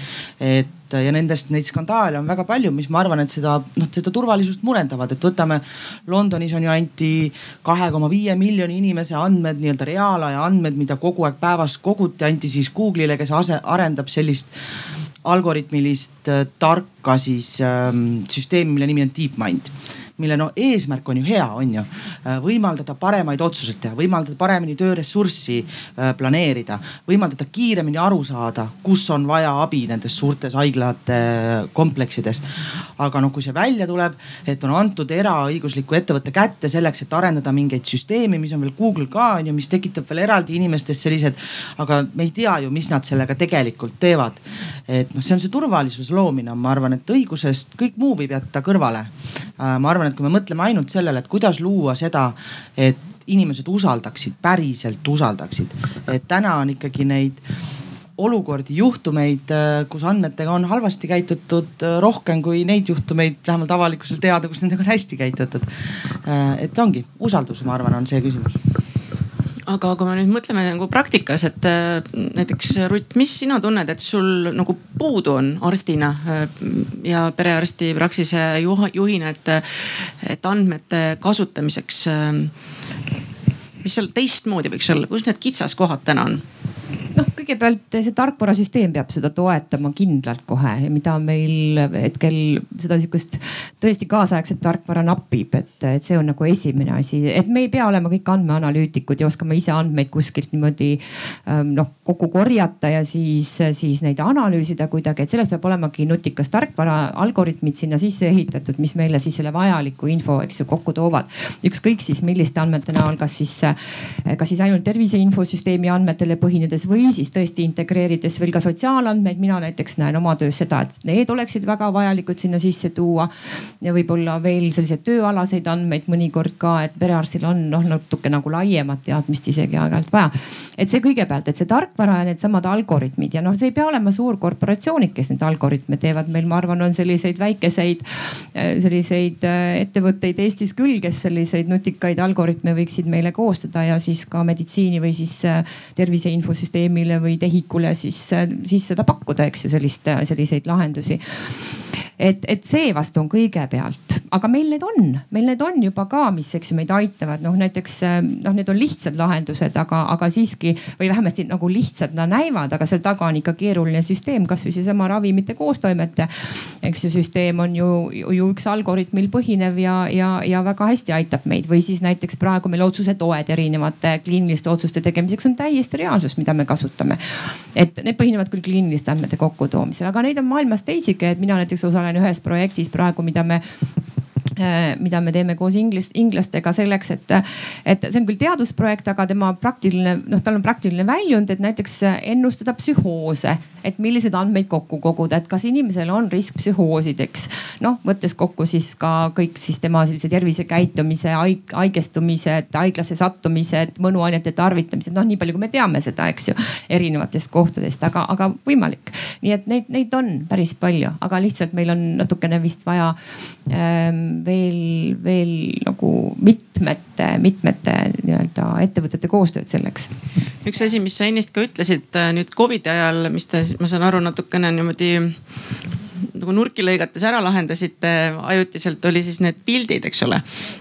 et ja nendest neid skandaale on väga palju, mis ma arvan, et seda noh, seda turvalisust murendavad, et võtame Londonis on ju anti kahe koma viie miljoni inimese andmed, nii-öelda reaalaja andmed, mida kogu aeg päevas koguti, anti siis Google'ile, kes ase, arendab sellist algoritmilist äh, tarka siis ähm, süsteemi, mille nimi on DeepMind mille no eesmärk on ju hea, on ju. võimaldada paremaid otsuseid teha, võimaldada paremini tööressurssi planeerida, võimaldada kiiremini aru saada, kus on vaja abi nendes suurtes haiglate kompleksides. aga noh, kui see välja tuleb, et on antud eraõigusliku ettevõtte kätte selleks, et arendada mingeid süsteeme, mis on veel Google ka on ju, mis tekitab veel eraldi inimestes sellised, aga me ei tea ju, mis nad sellega tegelikult teevad. et noh, see on see turvalisuse loomine, ma arvan, et õigusest kõik muu võib jätta kõrvale. Äh, ma arvan, et kui me mõtleme ainult sellele, et kuidas luua seda, et inimesed usaldaksid, päriselt usaldaksid. et täna on ikkagi neid olukordi, juhtumeid, äh, kus andmetega on halvasti käitutud äh, rohkem kui neid juhtumeid, vähemalt avalikkusel teada, kus nendega on hästi käitutud. Äh, et ongi usaldus, ma arvan, on see küsimus aga kui me nüüd mõtleme nagu praktikas, et näiteks Rutt, mis sina tunned, et sul nagu puudu on arstina ja perearsti praksise juhina, et, et andmete kasutamiseks. mis seal teistmoodi võiks olla, kus need kitsaskohad täna on? Noh, kõigepealt see tarkvarasüsteem peab seda toetama kindlalt kohe mida meil hetkel seda sihukest tõesti kaasaegset tarkvara napib, et, et see on nagu esimene asi, et me ei pea olema kõik andmeanalüütikud ja oskama ise andmeid kuskilt niimoodi ähm, noh kokku korjata ja siis, siis neid analüüsida kuidagi, et selleks peab olemagi nutikas tarkvara, algoritmid sinna sisse ehitatud, mis meile siis selle vajaliku info, eks ju, kokku toovad. ükskõik siis milliste andmete näol, kas siis, kas siis ainult tervise infosüsteemi andmetele põhinedes või siis tõesti integreerides veel ka sotsiaalandmeid. mina näiteks näen oma töös seda, et need oleksid väga vajalikud sinna sisse tuua. ja võib-olla veel selliseid tööalaseid andmeid mõnikord ka, et perearstil on noh natuke nagu laiemat teadmist isegi aeg-ajalt vaja. et see kõigepealt, et see tarkvara ja needsamad algoritmid ja noh, see ei pea olema suur korporatsioonid, kes neid algoritme teevad. meil, ma arvan, on selliseid väikeseid selliseid äh, ettevõtteid Eestis küll, kes selliseid nutikaid algoritme võiksid meile koostada ja siis ka meditsiini või siis äh, tervise infosüsteemile või TEHIK-ule siis, siis seda pakkuda, eks ju, sellist, selliseid lahendusi et, et seevastu on kõigepealt, aga meil need on, meil need on juba ka, mis, eks ju, meid aitavad, noh näiteks noh, need on lihtsad lahendused, aga, aga siiski või vähemasti nagu lihtsad nad näivad, aga seal taga on ikka keeruline süsteem, kasvõi seesama ravimite koostoimete, eks ju, süsteem on ju, ju üks algoritmil põhinev ja, ja, ja väga hästi aitab meid. Või siis näiteks praegu meil otsusetoed erinevate kliiniliste otsuste tegemiseks on täiesti reaalsus, mida me kasutame. et need põhinevad küll kliiniliste andmete kokkutoomisel, aga neid on maailmas teisigi, et mina näiteks osalen olen ühes projektis praegu, mida me Äh, mida me teeme koos inglis, inglastega selleks, et, et see on küll teadusprojekt, aga tema praktiline, noh, tal on praktiline väljund, et näiteks ennustada psühhoose, et milliseid andmeid kokku koguda, et kas inimesel on risk psühhoosideks. noh, võttes kokku siis ka kõik siis tema sellise tervisekäitumise, haigestumised, haiglasse sattumised, mõnuainete tarvitamised, noh, nii palju kui me teame seda, eks ju, erinevatest kohtadest, aga, aga võimalik. nii et neid, neid on päris palju, aga lihtsalt meil on natukene vist vaja ähm, veel, veel nagu mitmete, mitmete nii-öelda ettevõtete koostööd selleks. üks asi, mis sa ennist ka ütlesid äh, nüüd Covidi ajal, mis te, ma saan aru, natukene niimoodi nagu nurki lõigates ära lahendasite ajutiselt, oli siis need pildid, eks ole.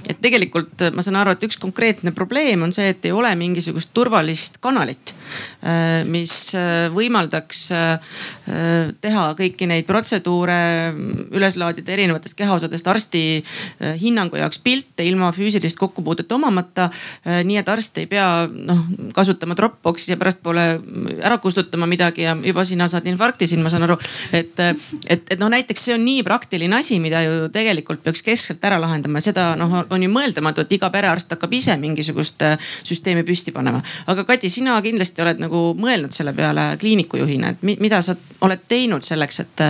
et tegelikult ma saan aru, et üks konkreetne probleem on see, et ei ole mingisugust turvalist kanalit, äh, mis äh, võimaldaks äh, teha kõiki neid protseduure, üles laadida erinevatest kehaosadest arsti hinnangu jaoks pilte ilma füüsilist kokkupuudet omamata. nii et arst ei pea noh kasutama Dropboxi ja pärastpoole ära kustutama midagi ja juba sina saad infarkti siin, ma saan aru. et, et, et noh, näiteks see on nii praktiline asi, mida ju tegelikult peaks keskselt ära lahendama, seda noh, on ju mõeldamatu, et iga perearst hakkab ise mingisugust äh, süsteemi püsti panema. aga Kati, sina kindlasti oled nagu mõelnud selle peale kliinikujuhina, et mida sa oled teinud selleks, et,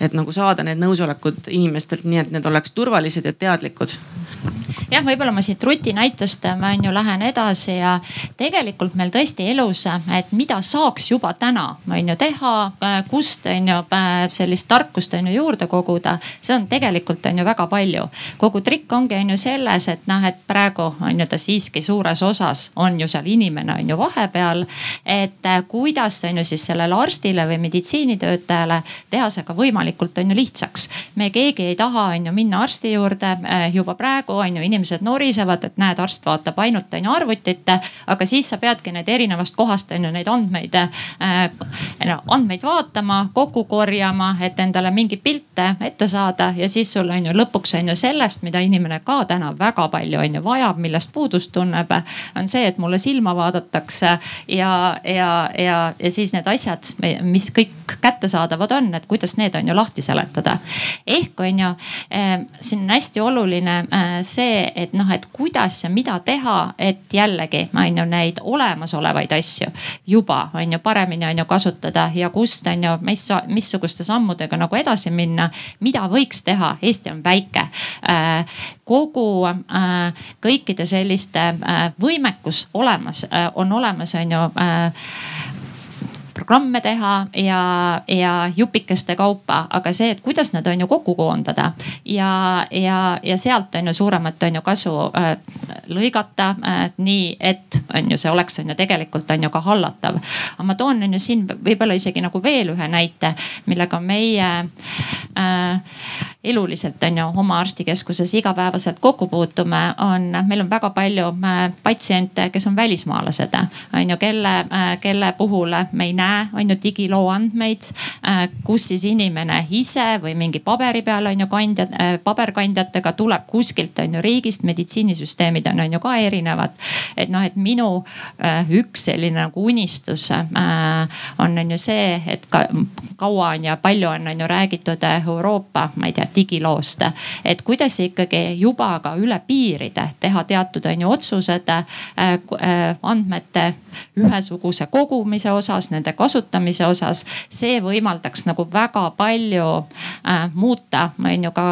et nagu saada need nõusolekud inimestelt nii, et need oleks turvalised ja teadlikud? jah, võib-olla ma siit Ruti näitest ma on ju lähen edasi ja tegelikult meil tõesti elus, et mida saaks juba täna on ju teha, kust on ju sellist tarkust on ju juurde koguda, see on tegelikult on ju väga palju. kogu trikk ongi on ju selles, et noh, et praegu on ju ta siiski suures osas on ju seal inimene on ju vahepeal. Et kuidas on ju siis sellele arstile või meditsiinitöötajale teha see ka võimalikult on ju lihtsaks. me keegi ei taha on ju minna arsti juurde juba praegu on ju inimesed norisevad, et näed, arst vaatab ainult on ju arvutit. aga siis sa peadki neid erinevast kohast on ju neid andmeid äh,, andmeid vaatama, kokku korjama, et endale mingeid pilte ette saada ja siis sul on ju lõpuks on ju sellest, mida inimene ka täna väga palju on ju vajab, millest puudust tunneb, on see, et mulle silma vaadatakse ja, ja, ja, ja siis need asjad, mis kõik kättesaadavad on, et kuidas need on ju lahti seletada. ehk on ju äh, siin on hästi oluline äh, see, et noh, et kuidas ja mida teha, et jällegi on ju neid olemasolevaid asju juba on ju paremini on ju kasutada ja kust on ju, mis, missuguste sammudega nagu edasi minna, mida võiks teha, Eesti on väike. Äh, kogu kõikide selliste võimekus olemas, on olemas, on ju programme teha ja, ja jupikeste kaupa, aga see, et kuidas nad on ju kokku koondada ja, ja, ja sealt on ju suuremat on ju kasu äh, lõigata äh, nii, et on ju see oleks on ju tegelikult on ju ka hallatav. aga ma toon on ju siin võib-olla isegi nagu veel ühe näite, millega meie äh, eluliselt on ju oma arstikeskuses igapäevaselt kokku puutume, on, meil on väga palju äh, patsiente, kes on välismaalased, on ju, kelle, äh, kelle puhul me ei näe, on ju digiloo andmeid, äh, kus siis inimene ise või mingi paberi peal on ju kandjad, paberkandjatega tuleb kuskilt on ju riigist, meditsiinisüsteemid on, on ju ka erinevad. et noh, et minu üks selline nagu unistus on, on ju see, et ka kaua on ja palju on, on ju räägitud Euroopa, ma ei tea digiloost. et kuidas ikkagi juba ka üle piiride teha teatud on ju otsused äh, äh, andmete ühesuguse kogumise osas, nende kasutamise osas. see võimaldaks nagu väga palju äh, muuta, on ju ka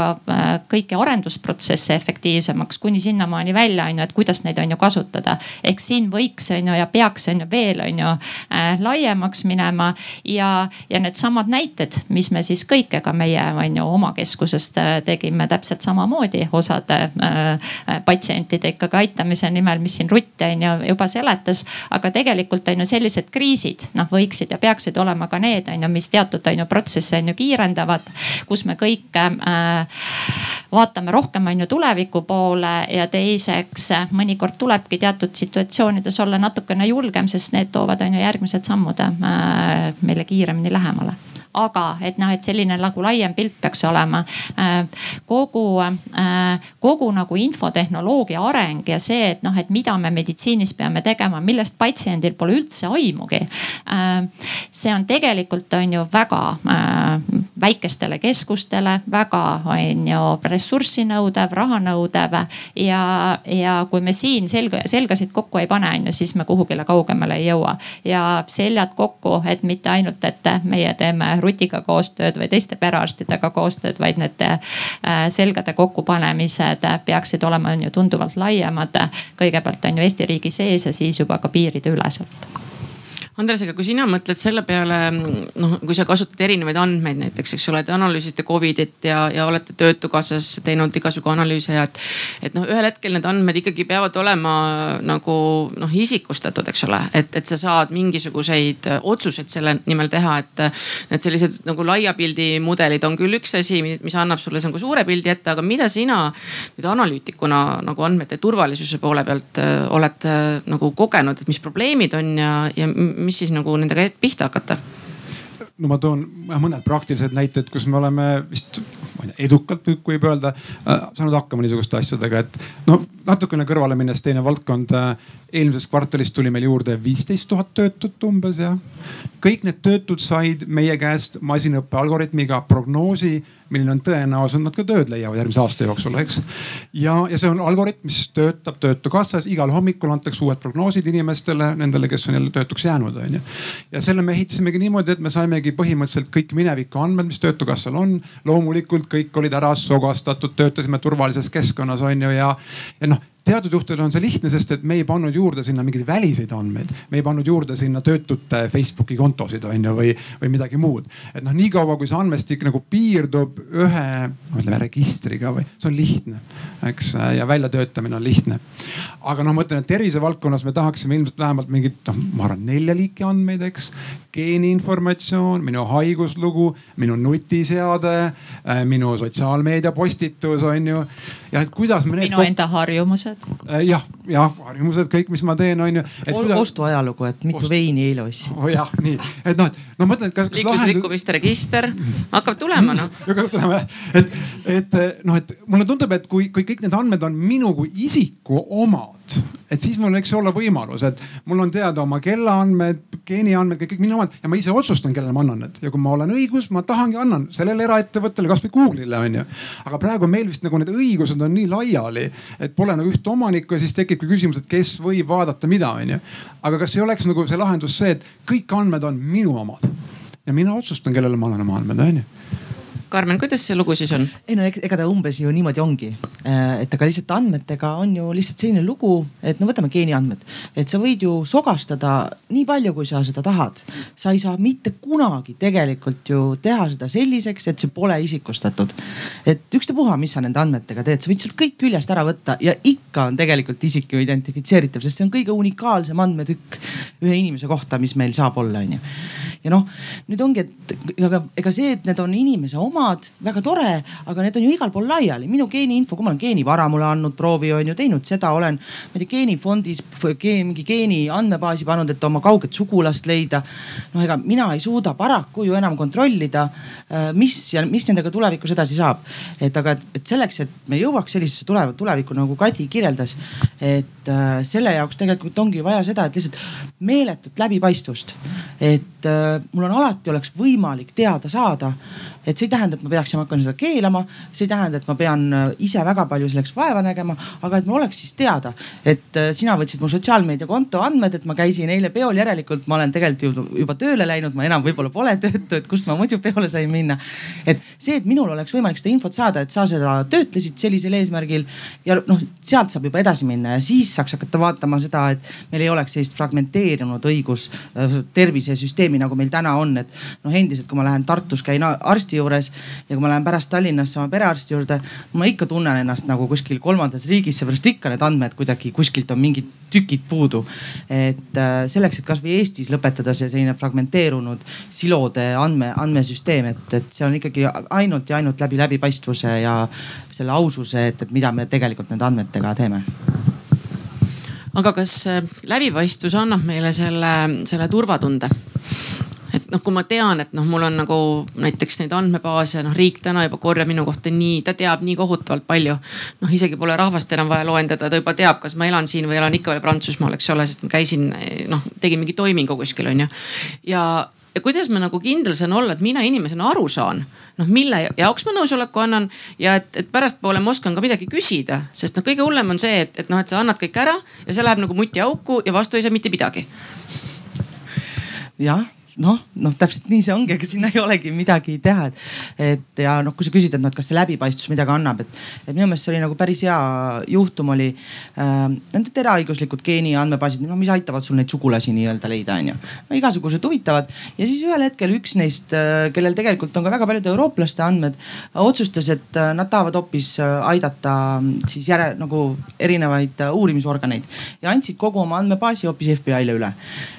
kõiki arendusprotsesse efektiivsemaks kuni sinnamaani välja on ju, et kuidas neid on ju kasutada. ehk siin võiks on ju ja peaks on ju veel on ju laiemaks minema ja, ja needsamad näited, mis me siis kõik, ega meie on ju oma keskus keskusest äh, tegime täpselt samamoodi osade äh, äh, patsientide ikkagi aitamise nimel, mis siin Rutt on ju juba seletas. aga tegelikult on ju sellised kriisid noh, võiksid ja peaksid olema ka need on ju, mis teatud on ju protsesse on ju kiirendavad, kus me kõik äh, vaatame rohkem on ju tuleviku poole ja teiseks mõnikord tulebki teatud situatsioonides olla natukene julgem, sest need toovad on ju järgmised sammud äh, meile kiiremini lähemale aga et noh, et selline nagu laiem pilt peaks olema. Äh, kogu, äh, kogu nagu infotehnoloogia areng ja see, et noh, et mida me meditsiinis peame tegema, millest patsiendil pole üldse aimugi. Äh, see on tegelikult on ju väga väikestele keskustele, väga on ju ressurssi nõudev, raha nõudev ja, ja kui me siin selga, selgasid kokku ei pane, on ju, siis me kuhugile kaugemale ei jõua ja seljad kokku, et mitte ainult, et meie teeme Rutiga koostööd või teiste perearstidega koostööd, vaid need äh, selgade kokkupanemised peaksid olema, on ju tunduvalt laiemad. kõigepealt on ju Eesti riigi sees ja siis juba ka piirideüleselt Andres, aga kui sina mõtled selle peale, noh, kui sa kasutad erinevaid andmeid näiteks, eks ole, te analüüsisite Covidit ja, ja olete Töötukassas teinud igasugu analüüse ja et. et noh, ühel hetkel need andmed ikkagi peavad olema nagu noh isikustatud, eks ole, et, et sa saad mingisuguseid otsuseid selle nimel teha, et. Need sellised nagu laia pildi mudelid on küll üks asi, mis annab sulle nagu suure pildi ette, aga mida sina nüüd analüütikuna nagu andmete turvalisuse poole pealt äh, oled äh, nagu kogenud, et mis probleemid on ja, ja mis siis nagu nendega pihta hakata? no ma toon mõned praktilised näited, kus me oleme vist ma ei tea, edukalt võib öelda äh, saanud hakkama niisuguste asjadega, et no natukene kõrvale minnes teine valdkond äh,. eelmisest kvartalist tuli meil juurde viisteist tuhat töötut umbes ja kõik need töötud said meie käest masinõppe algoritmiga prognoosi milline on tõenäosus, nad ka tööd leiavad järgmise aasta jooksul, eks. ja, ja see on algoritm, mis töötab Töötukassas, igal hommikul antakse uued prognoosid inimestele, nendele, kes on jälle töötuks jäänud, onju. ja selle me ehitasimegi niimoodi, et me saimegi põhimõtteliselt kõik mineviku andmed, mis Töötukassal on. loomulikult kõik olid ära sogastatud, töötasime turvalises keskkonnas, onju ja, ja noh teatud juhtudel on see lihtne, sest et me ei pannud juurde sinna mingeid väliseid andmeid. me ei pannud juurde sinna töötute Facebooki kontosid on ju või, või midagi muud. et noh, niikaua kui see andmestik nagu piirdub ühe, no ütleme registriga või see on lihtne, eks ja väljatöötamine on lihtne. aga noh, ma ütlen, et tervisevaldkonnas me tahaksime ilmselt vähemalt mingit noh, ma arvan nelja liiki andmeid, eks. Geeniinformatsioon, minu haiguslugu, minu nutiseade, äh, minu sotsiaalmeedia postitus on ju. jah, et kuidas me need. minu enda harjumused. Äh, jah, jah harjumused, kõik, mis ma teen, on ju. Kuidas... ostuajalugu, et mitu Ost... veini eile ostsin oh,. jah, nii, et noh, et no ma mõtlen, kas, kas. liiklusrikkumiste lahend... register hakkab tulema noh. hakkab tulema jah, et, et noh, et mulle tundub, et kui, kui kõik need andmed on minu kui isiku omad et siis mul võiks olla võimalus, et mul on teada oma kellaandmed, geeniandmed, kõik minu omad ja ma ise otsustan, kellele ma annan need ja kui ma olen õigus, ma tahangi annan sellele eraettevõttele, kasvõi Google'ile onju. aga praegu meil vist nagu need õigused on nii laiali, et pole nagu ühte omanikku ja siis tekibki küsimus, et kes võib vaadata mida onju. aga kas ei oleks nagu see lahendus see, et kõik andmed on minu omad ja mina otsustan, kellele ma annan oma andmed onju Karmen, kuidas see lugu siis on? ei no ega ta umbes ju niimoodi ongi, äh, et aga lihtsalt andmetega on ju lihtsalt selline lugu, et no võtame geeniandmed, et sa võid ju sogastada nii palju, kui sa seda tahad. sa ei saa mitte kunagi tegelikult ju teha seda selliseks, et see pole isikustatud. et ükstapuha, mis sa nende andmetega teed, sa võid sealt kõik küljest ära võtta ja ikka on tegelikult isik ju identifitseeritav, sest see on kõige unikaalsem andmetükk ühe inimese kohta, mis meil saab olla, onju. Ja noh, nüüd ongi, et ega, ega see, et need on inimese oma omad, väga tore, aga need on ju igal pool laiali. minu geeniinfo, kui ma olen geenivara mulle andnud proovi, on ju teinud seda, olen ma ei tea geenifondis geen, mingi geeni andmebaasi pannud, et oma kauget sugulast leida. noh, ega mina ei suuda paraku ju enam kontrollida, äh, mis ja mis nendega tulevikus edasi saab. et aga, et selleks, et me jõuaks sellisesse tulevikku nagu Kadi kirjeldas, et äh, selle jaoks tegelikult ongi vaja seda, et lihtsalt meeletut läbipaistvust. et äh, mul on alati oleks võimalik teada saada, et see ei tähenda, et ma peaksin hakkama seda keelama, see ei tähenda, et ma pean äh, ise väga palju selleks vaeva nägema, aga et mul oleks siis teada, et äh, sina võtsid mu sotsiaalmeediakonto andmed, et ma käisin eile peol, järelikult ma olen tegelikult juba tööle läinud, ma enam võib-olla pole töötu, et kust ma muidu peole sain minna. et see, et minul oleks võimalik seda infot saada, et sa seda töötlesid sellisel eesmärgil ja noh, sealt saab juba edasi minna ja siis saaks hakata vaatama seda, et meil ei oleks sellist fragmenteerunud õigus äh, tervisesüsteemi nagu meil täna on, et noh, endiselt, kui ma lähen Tartus käin arsti juures ja kui ma lähen pärast Tallinnasse oma perearsti juurde, ma ikka tunnen ennast nagu kuskil kolmandas riigis, seepärast ikka need andmed kuidagi kuskilt on mingid tükid puudu. et äh, selleks, et kasvõi Eestis lõpetada see selline fragmenteerunud silode andme, andmesüsteem, et, et see on ikkagi ainult ja ainult läbi läbipaistvuse ja selle aususe, et, et mida me tegelikult nende andmetega teeme aga kas äh, läbipaistvus annab meile selle, selle turvatunde? Et noh, kui ma tean, et noh, mul on nagu näiteks neid andmebaase, noh riik täna juba korjab minu kohta nii, ta teab nii kohutavalt palju. noh, isegi pole rahvast enam vaja loendada, ta juba teab, kas ma elan siin või elan ikka veel Prantsusmaal, eks ole, sest ma käisin noh, tegin mingi toimingu kuskil on ju. ja, ja kuidas ma nagu kindel saan olla, et mina inimesena aru saan, noh mille jaoks ma nõusoleku annan ja et, et pärastpoole ma oskan ka midagi küsida, sest noh, kõige hullem on see, et, et noh, et sa annad kõik ära ja see läheb nagu mutiauku ja vastu ei saa mitte midagi jah, noh, noh täpselt nii see ongi, ega sinna ei olegi midagi teha, et, et ja noh, kui sa küsid, et noh, et kas see läbipaistvus midagi annab, et, et minu meelest see oli nagu päris hea juhtum oli äh,. Need eraõiguslikud geeni andmebaasid, no mis aitavad sul neid sugulasi nii-öelda leida, onju. no igasugused huvitavad ja siis ühel hetkel üks neist, äh, kellel tegelikult on ka väga paljude eurooplaste andmed, otsustas, et äh, nad tahavad hoopis äh, aidata siis järe nagu erinevaid uurimisorganeid ja andsid kogu oma andmebaasi hoopis FBI-le üle.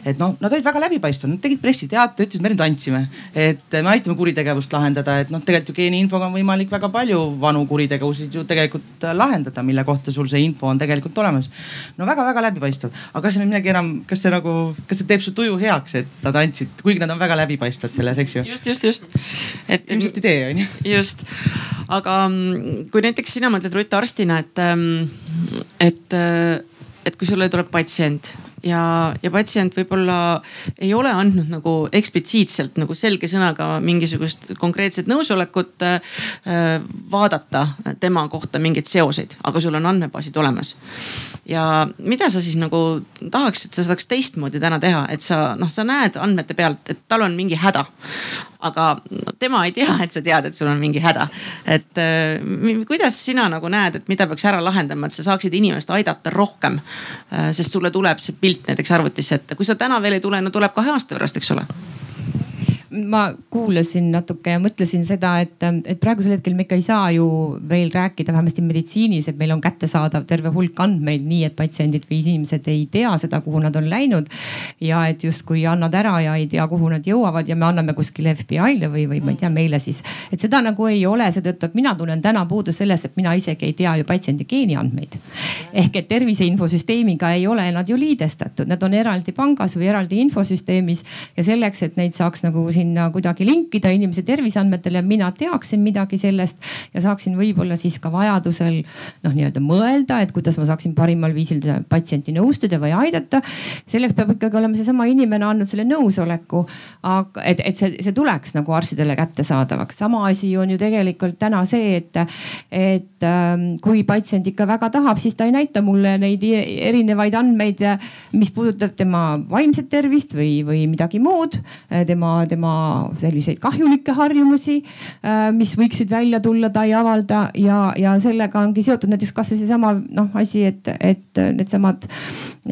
et noh, nad olid väga läbipaistvad, nad tegid pressi teate, ütles, me nüüd andsime, et me aitame kuritegevust lahendada, et noh, tegelikult ju geeniinfoga on võimalik väga palju vanu kuritegevusid ju tegelikult lahendada, mille kohta sul see info on tegelikult olemas. no väga-väga läbipaistev, aga kas see nüüd midagi enam, kas see nagu, kas see teeb su tuju heaks, et nad andsid, kuigi nad on väga läbipaistvad selles, eks ju? just, just, just. et ilmselt ei tee, onju. just, aga mm, kui näiteks sina mõtled Rutt arstina, et, mm, et, et kui sulle tuleb patsient ja, ja patsient võib-olla ei ole andnud nagu eksplitsiitselt nagu selge sõnaga mingisugust konkreetset nõusolekut äh, vaadata tema kohta mingeid seoseid, aga sul on andmebaasid olemas. ja mida sa siis nagu tahaks, et sa saaks teistmoodi täna teha, et sa noh, sa näed andmete pealt, et tal on mingi häda. aga no, tema ei tea, et sa tead, et sul on mingi häda. et äh, kuidas sina nagu näed, et mida peaks ära lahendama, et sa saaksid inimest aidata rohkem äh,? sest sulle tuleb see pilt näiteks arvutisse ette, kui sa täna veel ei tule, no tuleb kahe aasta pärast, eks ole ma kuulasin natuke ja mõtlesin seda, et, et praegusel hetkel me ikka ei saa ju veel rääkida, vähemasti meditsiinis, et meil on kättesaadav terve hulk andmeid, nii et patsiendid või inimesed ei tea seda, kuhu nad on läinud. ja et justkui annad ära ja ei tea, kuhu nad jõuavad ja me anname kuskile FBI-le või, või ma ei tea, meile siis. et seda nagu ei ole, seetõttu, et mina tunnen täna puudu sellest, et mina isegi ei tea ju patsiendi geeniandmeid. ehk et tervise infosüsteemiga ei ole nad ju liidestatud, nad on eraldi pangas või eraldi infosüsteemis ja selleks, et neid saaks nagu sinna kuidagi linkida inimese terviseandmetele mina teaksin midagi sellest ja saaksin võib-olla siis ka vajadusel noh, nii-öelda mõelda, et kuidas ma saaksin parimal viisil patsienti nõustada või aidata. selleks peab ikkagi olema seesama inimene andnud selle nõusoleku, aga et, et see, see tuleks nagu arstidele kättesaadavaks. sama asi on ju tegelikult täna see, et, et ähm, kui patsient ikka väga tahab, siis ta ei näita mulle neid erinevaid andmeid, mis puudutab tema vaimset tervist või, või midagi muud, tema, tema oma selliseid kahjulikke harjumusi, äh, mis võiksid välja tulla, ta ei avalda ja, ja sellega ongi seotud näiteks kasvõi seesama noh asi, et, et needsamad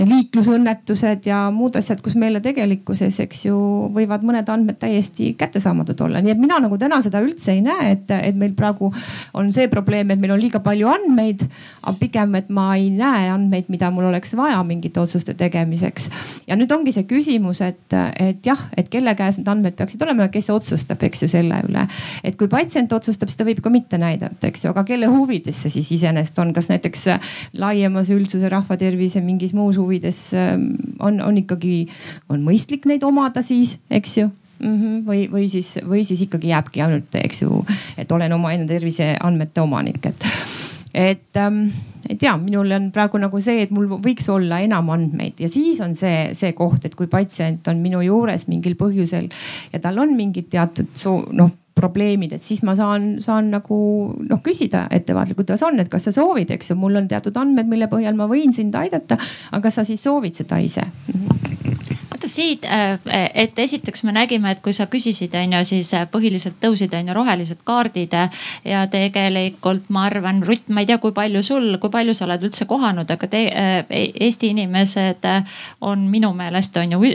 liiklusõnnetused ja muud asjad, kus meile tegelikkuses, eks ju, võivad mõned andmed täiesti kättesaamatud olla, nii et mina nagu täna seda üldse ei näe, et, et meil praegu on see probleem, et meil on liiga palju andmeid, aga pigem, et ma ei näe andmeid, mida mul oleks vaja mingite otsuste tegemiseks. ja nüüd ongi see küsimus, et, et jah, et kelle käes need andmed peaksid olema ja kes otsustab, eks ju selle üle. et kui patsient otsustab, siis ta võib ka mitte näidata, eks ju, aga kelle huvides see siis iseenesest on, kas näiteks laiemas üldsuse rahvatervise mingis muus huvides ähm, on, on ikkagi, on mõistlik neid omada siis, eks ju mm. -hmm. või, või siis, või siis ikkagi jääbki ainult, eks ju, et olen omaenda terviseandmete omanik, et, et ähm, ei tea, minul on praegu nagu see, et mul võiks olla enam andmeid. Ja siis on see, see koht, et kui patsient on minu juures mingil põhjusel ja tal on mingid teatud noh probleemid, et siis ma saan, saan nagu noh küsida ettevaatlikult, kuidas on, et kas sa soovid, eks ju, mul on teatud andmed, mille põhjal ma võin sind aidata, aga kas sa siis soovid seda ise. Mm? -hmm siit, äh, et esiteks me nägime, et kui sa küsisid, on ju, siis äh, põhiliselt tõusid, on ju, rohelised kaardid. ja tegelikult ma arvan, Rutt, ma ei tea, kui palju sul, kui palju sa oled üldse kohanud, aga te, äh, Eesti inimesed on minu meelest on ju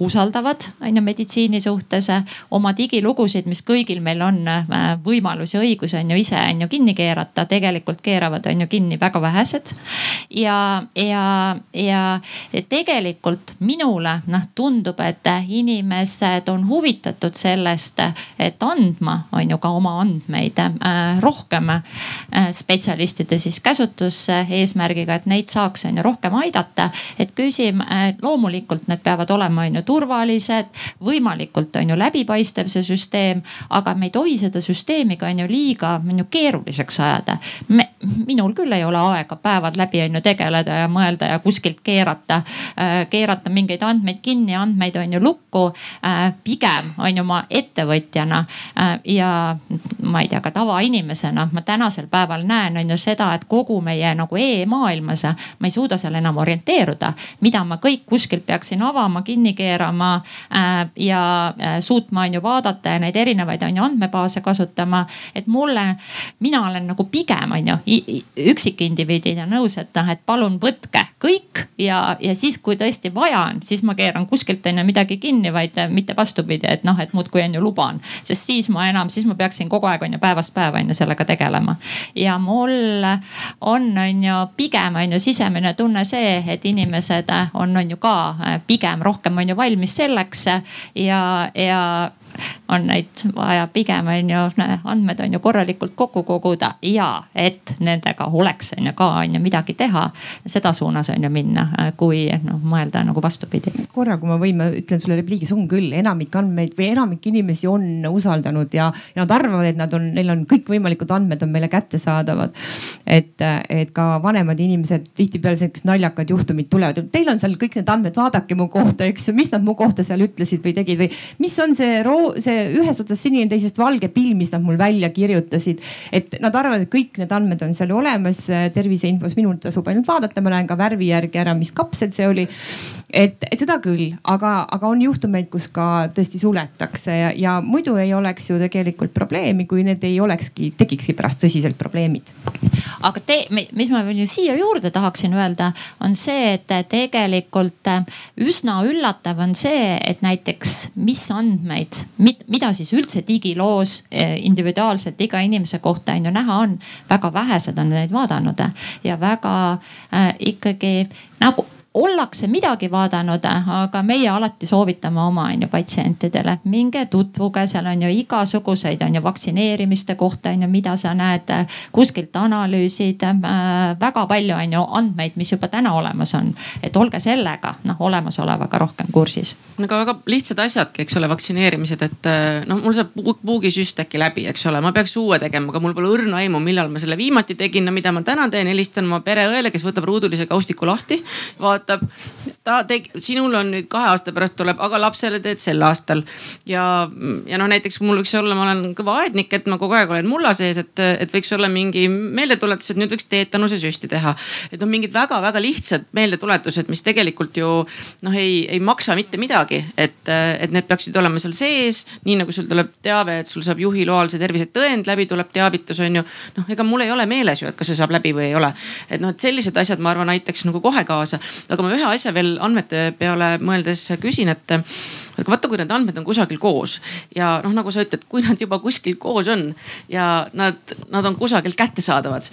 usaldavad, on ju meditsiini suhtes oma digilugusid, mis kõigil meil on võimalus ja õigus on ju ise on ju kinni keerata, tegelikult keeravad on ju kinni väga vähesed. ja, ja, ja tegelikult minule noh tundub, et inimesed on huvitatud sellest, et andma, on ju ka oma andmeid äh, rohkem äh, spetsialistide siis käsutusse eesmärgiga, et neid saaks on ju rohkem aidata. et küsim, loomulikult need peavad olema on ju turvalised, võimalikult on ju läbipaistev see süsteem, aga me ei tohi seda süsteemi ka on ju liiga on ju keeruliseks ajada. Minul küll ei ole aega päevad läbi on ju tegeleda ja mõelda ja kuskilt keerata, äh, keerata mingeid andmeid kinni, andmeid on ju lukku. Äh, pigem on ju ma ettevõtjana äh, ja ma ei tea, ka tavainimesena ma tänasel päeval näen, on ju seda, et kogu meie nagu e-maailmas ma ei suuda seal enam orienteeruda, mida ma kõik kuskilt peaksin avama, kinni keerama ja suutma on ju vaadata ja neid erinevaid on ju andmebaase kasutama. et mulle, mina olen nagu pigem on ju üksikindiviidina nõus, et noh, et palun võtke kõik ja, ja siis, kui tõesti vaja on, siis ma keeran kuskilt on ju midagi kinni, vaid mitte vastupidi, et noh, et muudkui on ju luban. sest siis ma enam, siis ma peaksin kogu aeg on ju päevast päeva on ju sellega tegelema. ja mul on, on ju pigem on ju sisemine tunne see, et inimesed on, on ju ka pigem rohkem on ju valmis selleks ja, ja on neid vaja pigem on ju, andmed on ju korralikult kokku koguda ja et nendega oleks on ju ka on ju midagi teha. seda suunas on ju minna, kui noh mõelda nagu vastupidi. korra, kui ma võin, ma ütlen sulle repliigis, on küll enamik andmeid või enamik inimesi on usaldanud ja, ja nad arvavad, et nad on, neil on kõikvõimalikud andmed on meile kättesaadavad. et, et ka vanemad inimesed tihtipeale sellised naljakad juhtumid tulevad, teil on seal kõik need andmed, vaadake mu kohta, eks ju, mis nad mu kohta seal ütlesid või tegid või mis on see roo see ühest otsast sinine, teisest valge pill, mis nad mul välja kirjutasid. et nad arvavad, et kõik need andmed on seal olemas terviseinfos, minul tasub ainult vaadata, ma näen ka värvi järgi ära, mis kapsel see oli. et, et seda küll, aga, aga on juhtumeid, kus ka tõesti suletakse ja, ja muidu ei oleks ju tegelikult probleemi, kui need ei olekski, tekikski pärast tõsiselt probleemid. aga te, mis ma veel ju siia juurde tahaksin öelda, on see, et tegelikult üsna üllatav on see, et näiteks mis andmeid, mida siis üldse digiloos eh, individuaalselt iga inimese kohta on ju näha on. väga vähesed on neid vaadanud ja väga äh, ikkagi nagu ollakse midagi vaadanud, aga meie alati soovitame oma on ju patsientidele, minge tutvuge, seal on ju igasuguseid on ju vaktsineerimiste kohta on ju, mida sa näed kuskilt analüüsid äh,. väga palju on ju andmeid, mis juba täna olemas on, et olge sellega noh olemasolevaga rohkem kursis. no aga väga lihtsad asjadki, eks ole, vaktsineerimised, et noh, mul saab puugisüst äkki läbi, eks ole, ma peaks uue tegema, aga mul pole õrna aimu, millal ma selle viimati tegin, no mida ma täna teen, helistan oma pereõele, kes võtab ruudulise kaustiku lahti, vaatab vaatab, ta tegi, sinul on nüüd kahe aasta pärast tuleb, aga lapsele teed sel aastal. ja, ja noh, näiteks mul võiks olla, ma olen kõva aednik, et ma kogu aeg olen mulla sees, et, et võiks olla mingi meeldetuletus, et nüüd võiks teetanuse süsti teha. et on mingid väga-väga lihtsad meeldetuletused, mis tegelikult ju noh, ei, ei maksa mitte midagi, et, et need peaksid olema seal sees. nii nagu sul tuleb teave, et sul saab juhi loal see tervisetõend läbi, tuleb teavitus on ju. noh, ega mul ei ole meeles ju, et kas see saab läbi või ei ole. et noh, et sellised asjad, ma arvan, aitaks nagu kohe kaasa. aga ma ühe asja veel andmete peale mõeldes küsin, et aga vaata, kui need andmed on kusagil koos ja noh, nagu sa ütled, kui nad juba kuskil koos on ja nad, nad on kusagil kättesaadavad.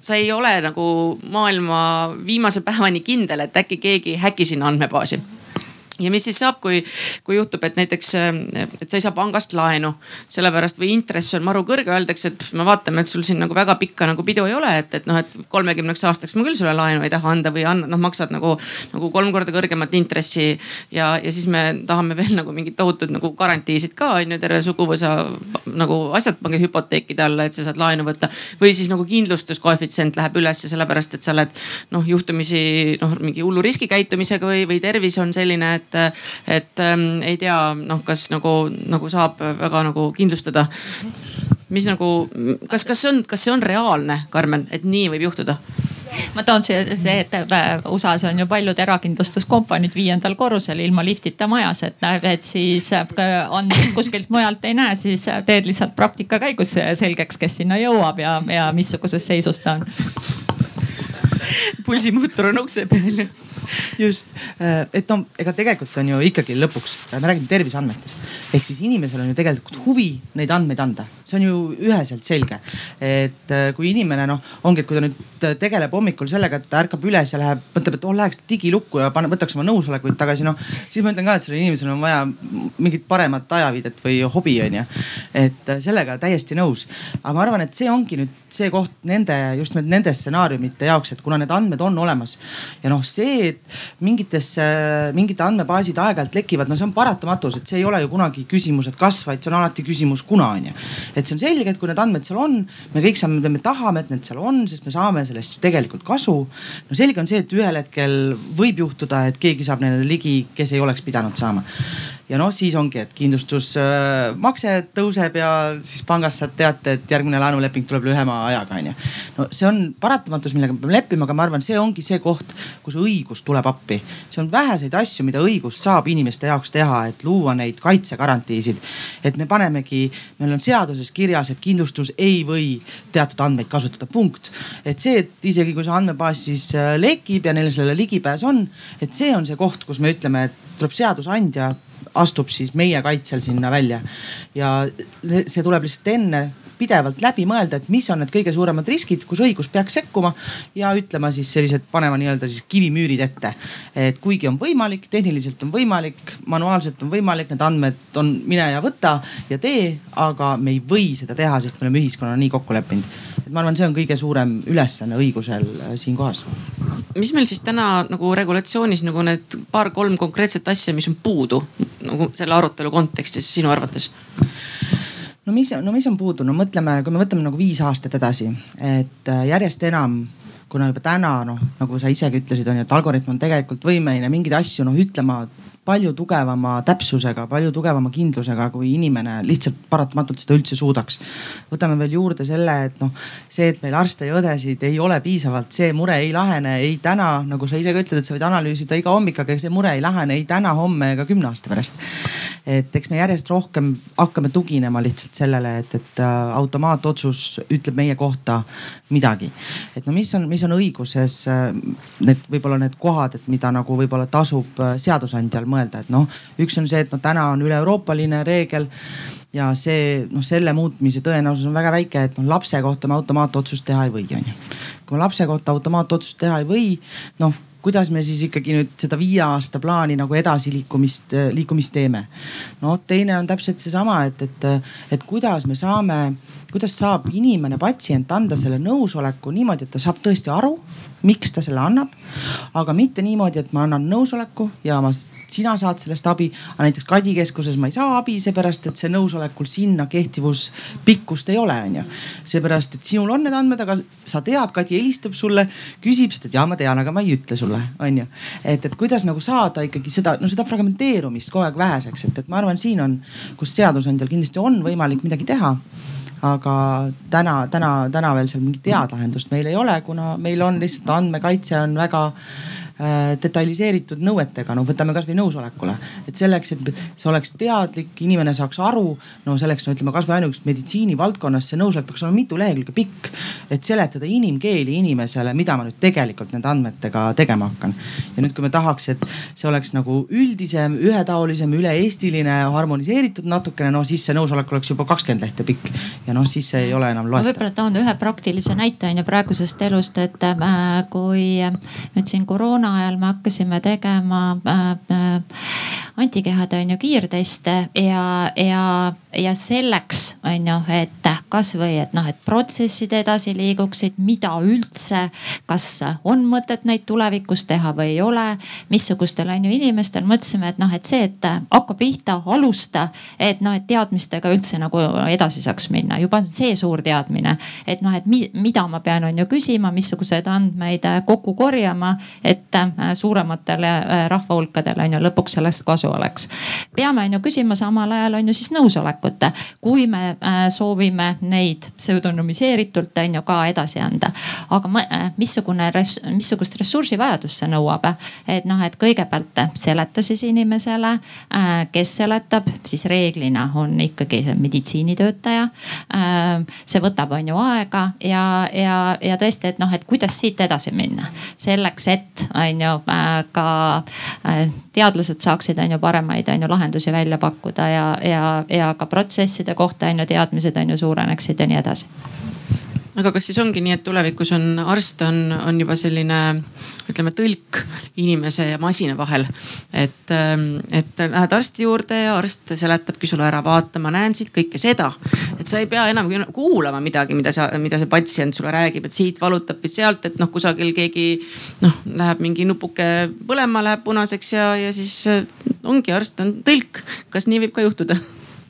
sa ei ole nagu maailma viimase päevani kindel, et äkki keegi häki sinna andmebaasi ja mis siis saab, kui, kui juhtub, et näiteks, et sa ei saa pangast laenu sellepärast või intress on maru kõrge, öeldakse, et me vaatame, et sul siin nagu väga pikka nagu pidu ei ole, et, et noh, et kolmekümneks aastaks ma küll sulle laenu ei taha anda või anna, noh maksad nagu, nagu kolm korda kõrgemat intressi. ja, ja siis me tahame veel nagu mingit tohutut nagu garantiisid ka on ju terve suguvõsa nagu asjad pange hüpoteekide alla, et sa saad laenu võtta. või siis nagu kindlustuskoefitsient läheb ülesse sellepärast, et sa oled noh juhtumisi noh mingi hullu riskikäitumisega või, või tervis on selline, et et, et ähm, ei tea noh, kas nagu, nagu saab väga nagu kindlustada. mis nagu, kas, kas see on, kas see on reaalne, Karmen, et nii võib juhtuda? ma toon siia see, et äh, USA-s on ju paljud erakindlustuskompaniid viiendal korrusel ilma liftita majas, et, et siis on äh, kuskilt mujalt ei näe, siis teed lihtsalt praktika käigus selgeks, kes sinna jõuab ja, ja missuguses seisus ta on pulsimuutur on ukse peal. just, äh, et no ega tegelikult on ju ikkagi lõpuks, me räägime terviseandmetest. ehk siis inimesel on ju tegelikult huvi neid andmeid anda, see on ju üheselt selge. et äh, kui inimene noh, ongi, et kui ta nüüd tegeleb hommikul sellega, et ta ärkab üles ja läheb, mõtleb, et oh läheks digilukku ja paneb, võtaks oma nõusolekuid tagasi, noh. siis ma ütlen ka, et sellel inimesel on vaja mingit paremat ajaviidet või hobi on ju. et äh, sellega täiesti nõus. aga ma arvan, et see ongi nüüd see koht nende, just nende stsenaariumite jaoks, et kuna need andmed on olemas. ja noh, see, et mingitesse, mingite andmebaasid aeg-ajalt lekivad, no see on paratamatus, et see ei ole ju kunagi küsimus, et kas, vaid see on alati küsimus, kuna on ju. et see on selge, et kui need andmed seal on, me kõik saame, me tahame, et need seal on, sest me saame sellest tegelikult kasu. no selge on see, et ühel hetkel võib juhtuda, et keegi saab nendele ligi, kes ei oleks pidanud saama ja noh, siis ongi, et kindlustusmakse tõuseb ja siis pangast saad teate, et järgmine laenuleping tuleb lühema ajaga onju. no see on paratamatus, millega me peame leppima, aga ma arvan, see ongi see koht, kus õigus tuleb appi. see on väheseid asju, mida õigus saab inimeste jaoks teha, et luua neid kaitsegarantiisid. et me panemegi, meil on seaduses kirjas, et kindlustus ei või teatud andmeid kasutada, punkt. et see, et isegi kui see andmebaas siis äh, lekib ja neil sellele ligipääs on, et see on see koht, kus me ütleme, et tuleb seadusandja astub siis meie kaitsel sinna välja. ja see tuleb lihtsalt enne pidevalt läbi mõelda, et mis on need kõige suuremad riskid, kus õigus peaks sekkuma ja ütlema siis sellised, panema nii-öelda siis kivimüürid ette. et kuigi on võimalik, tehniliselt on võimalik, manuaalselt on võimalik, need andmed on mine ja võta ja tee, aga me ei või seda teha, sest me oleme ühiskonnana nii kokku leppinud. et ma arvan, see on kõige suurem ülesanne õigusel äh, siinkohas mis meil siis täna nagu regulatsioonis nagu need paar-kolm konkreetset asja, mis on puudu nagu selle arutelu kontekstis sinu arvates? No mis, no mis on puudu, no mõtleme, kui me võtame nagu viis aastat edasi, et äh, järjest enam kuna juba täna noh, nagu sa isegi ütlesid, on ju, et algoritm on tegelikult võimeline mingeid asju noh ütlema palju tugevama täpsusega, palju tugevama kindlusega, kui inimene lihtsalt paratamatult seda üldse suudaks. võtame veel juurde selle, et noh, see, et meil arste ja õdesid ei ole piisavalt, see mure ei lahene ei täna, nagu sa ise ka ütled, et sa võid analüüsida iga hommik, aga see mure ei lahene ei täna, homme ega kümne aasta pärast. et eks me järjest rohkem hakkame tuginema lihtsalt sellele, et, et äh, automaatotsus ütleb meie kohta midagi. et no mis on, mis on õiguses äh, need võib-olla need kohad, et mida nagu võib-olla tasub äh, seadusandjal mõelda, et noh, üks on see, et no täna on üle-euroopaline reegel ja see noh, selle muutmise tõenäosus on väga väike, et noh lapse kohta me automaatotsust teha ei või, onju. kui me lapse kohta automaatotsust teha ei või, noh kuidas me siis ikkagi nüüd seda viie aasta plaani nagu edasiliikumist, liikumist teeme. no teine on täpselt seesama, et, et, et kuidas me saame, kuidas saab inimene, patsient anda selle nõusoleku niimoodi, et ta saab tõesti aru, miks ta selle annab. aga mitte niimoodi, et ma annan nõusoleku ja ma sina saad sellest abi. aga näiteks Kadi keskuses ma ei saa abi, seepärast et see nõusolekul sinna kehtivuspikkust ei ole, onju. seepärast, et sinul on need andmed, aga sa tead, Kadi helistab sulle, küsib seda, et ja ma tean, aga ma ei ütle sulle, onju. et, et kuidas nagu saada ikkagi seda, no seda fragmenteerumist kogu aeg väheseks, et, et ma arvan, siin on, kus seadusandjal kindlasti on võimalik midagi teha aga täna, täna, täna veel seal mingit head lahendust meil ei ole, kuna meil on lihtsalt andmekaitse on väga detailiseeritud nõuetega, no võtame kasvõi nõusolekule. et selleks, et see oleks teadlik, inimene saaks aru, no selleks no ütleme kasvõi ainuüksi meditsiinivaldkonnas see nõusolek peaks olema mitu lehekülge pikk. et seletada inimkeeli inimesele, mida ma nüüd tegelikult nende andmetega tegema hakkan. ja nüüd, kui me tahaks, et see oleks nagu üldisem, ühetaolisem, üle-eestiline, harmoniseeritud natukene, no siis see nõusolek oleks juba kakskümmend lehte pikk. ja noh, siis see ei ole enam loetav. võib-olla toon ühe praktilise näite on ju praegusest elust, et äh, kui nüüd siin koroona koroona ajal me hakkasime tegema äh, äh, antikehade on ju kiirteste ja, ja, ja selleks on ju, et kasvõi et noh, et protsessid edasi liiguksid, mida üldse, kas on mõtet neid tulevikus teha või ei ole. missugustel on ju inimestel mõtlesime, et noh, et see, et hakka pihta, alusta, et noh, et teadmistega üldse nagu edasi saaks minna, juba see suur teadmine, et noh, et mi, mida ma pean, on ju küsima, missuguseid andmeid kokku korjama, et suurematele rahvahulkadele on ju lõpuks sellest kasu oleks. peame on ju küsima samal ajal on ju siis nõusolekut, kui me soovime neid pseudonümiseeritult on ju ka edasi anda. aga äh, missugune, missugust ressursivajadust see nõuab, et noh, et kõigepealt seleta siis inimesele, äh, kes seletab, siis reeglina on ikkagi see meditsiinitöötaja. Äh, see võtab, on ju aega ja, ja, ja tõesti, et noh, et kuidas siit edasi minna selleks, et on ju ka teadlased saaksid, on ju paremaid, on ju lahendusi välja pakkuda ja, ja, ja ka protsesside kohta on ju teadmised on ju suureneksid ja nii edasi aga kas siis ongi nii, et tulevikus on arst on, on juba selline ütleme tõlk inimese ja masina vahel. et, ähm, et lähed arsti juurde ja arst seletabki sulle ära, vaata, ma näen siit kõike seda. et sa ei pea enam kuulama midagi, mida sa, mida see patsient sulle räägib, et siit valutab või sealt, et noh, kusagil keegi noh, läheb mingi nupuke põlema, läheb punaseks ja, ja siis äh, ongi arst on tõlk. kas nii võib ka juhtuda?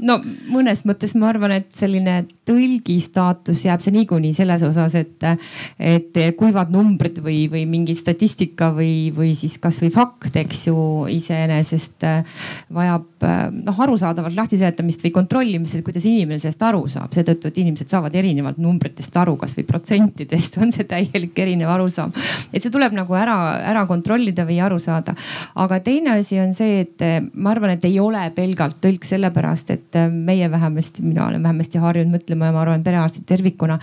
no mõnes mõttes ma arvan, et selline tõlgi staatus jääb see niikuinii selles osas, et, et kuivad numbrid või, või mingi statistika või, või siis kasvõi fakt, eks ju, iseenesest äh, vajab äh, noh, arusaadavalt lahtiseletamist või kontrollimist, et kuidas inimene sellest aru saab. seetõttu, et inimesed saavad erinevalt numbritest aru, kasvõi protsentidest on see täielik erinev arusaam. et see tuleb nagu ära, ära kontrollida või aru saada. aga teine asi on see, et ma arvan, et ei ole pelgalt tõlk sellepärast, et et äh, meie vähemasti, mina olen vähemasti harjunud mõtlema ja ma arvan, perearstid tervikuna,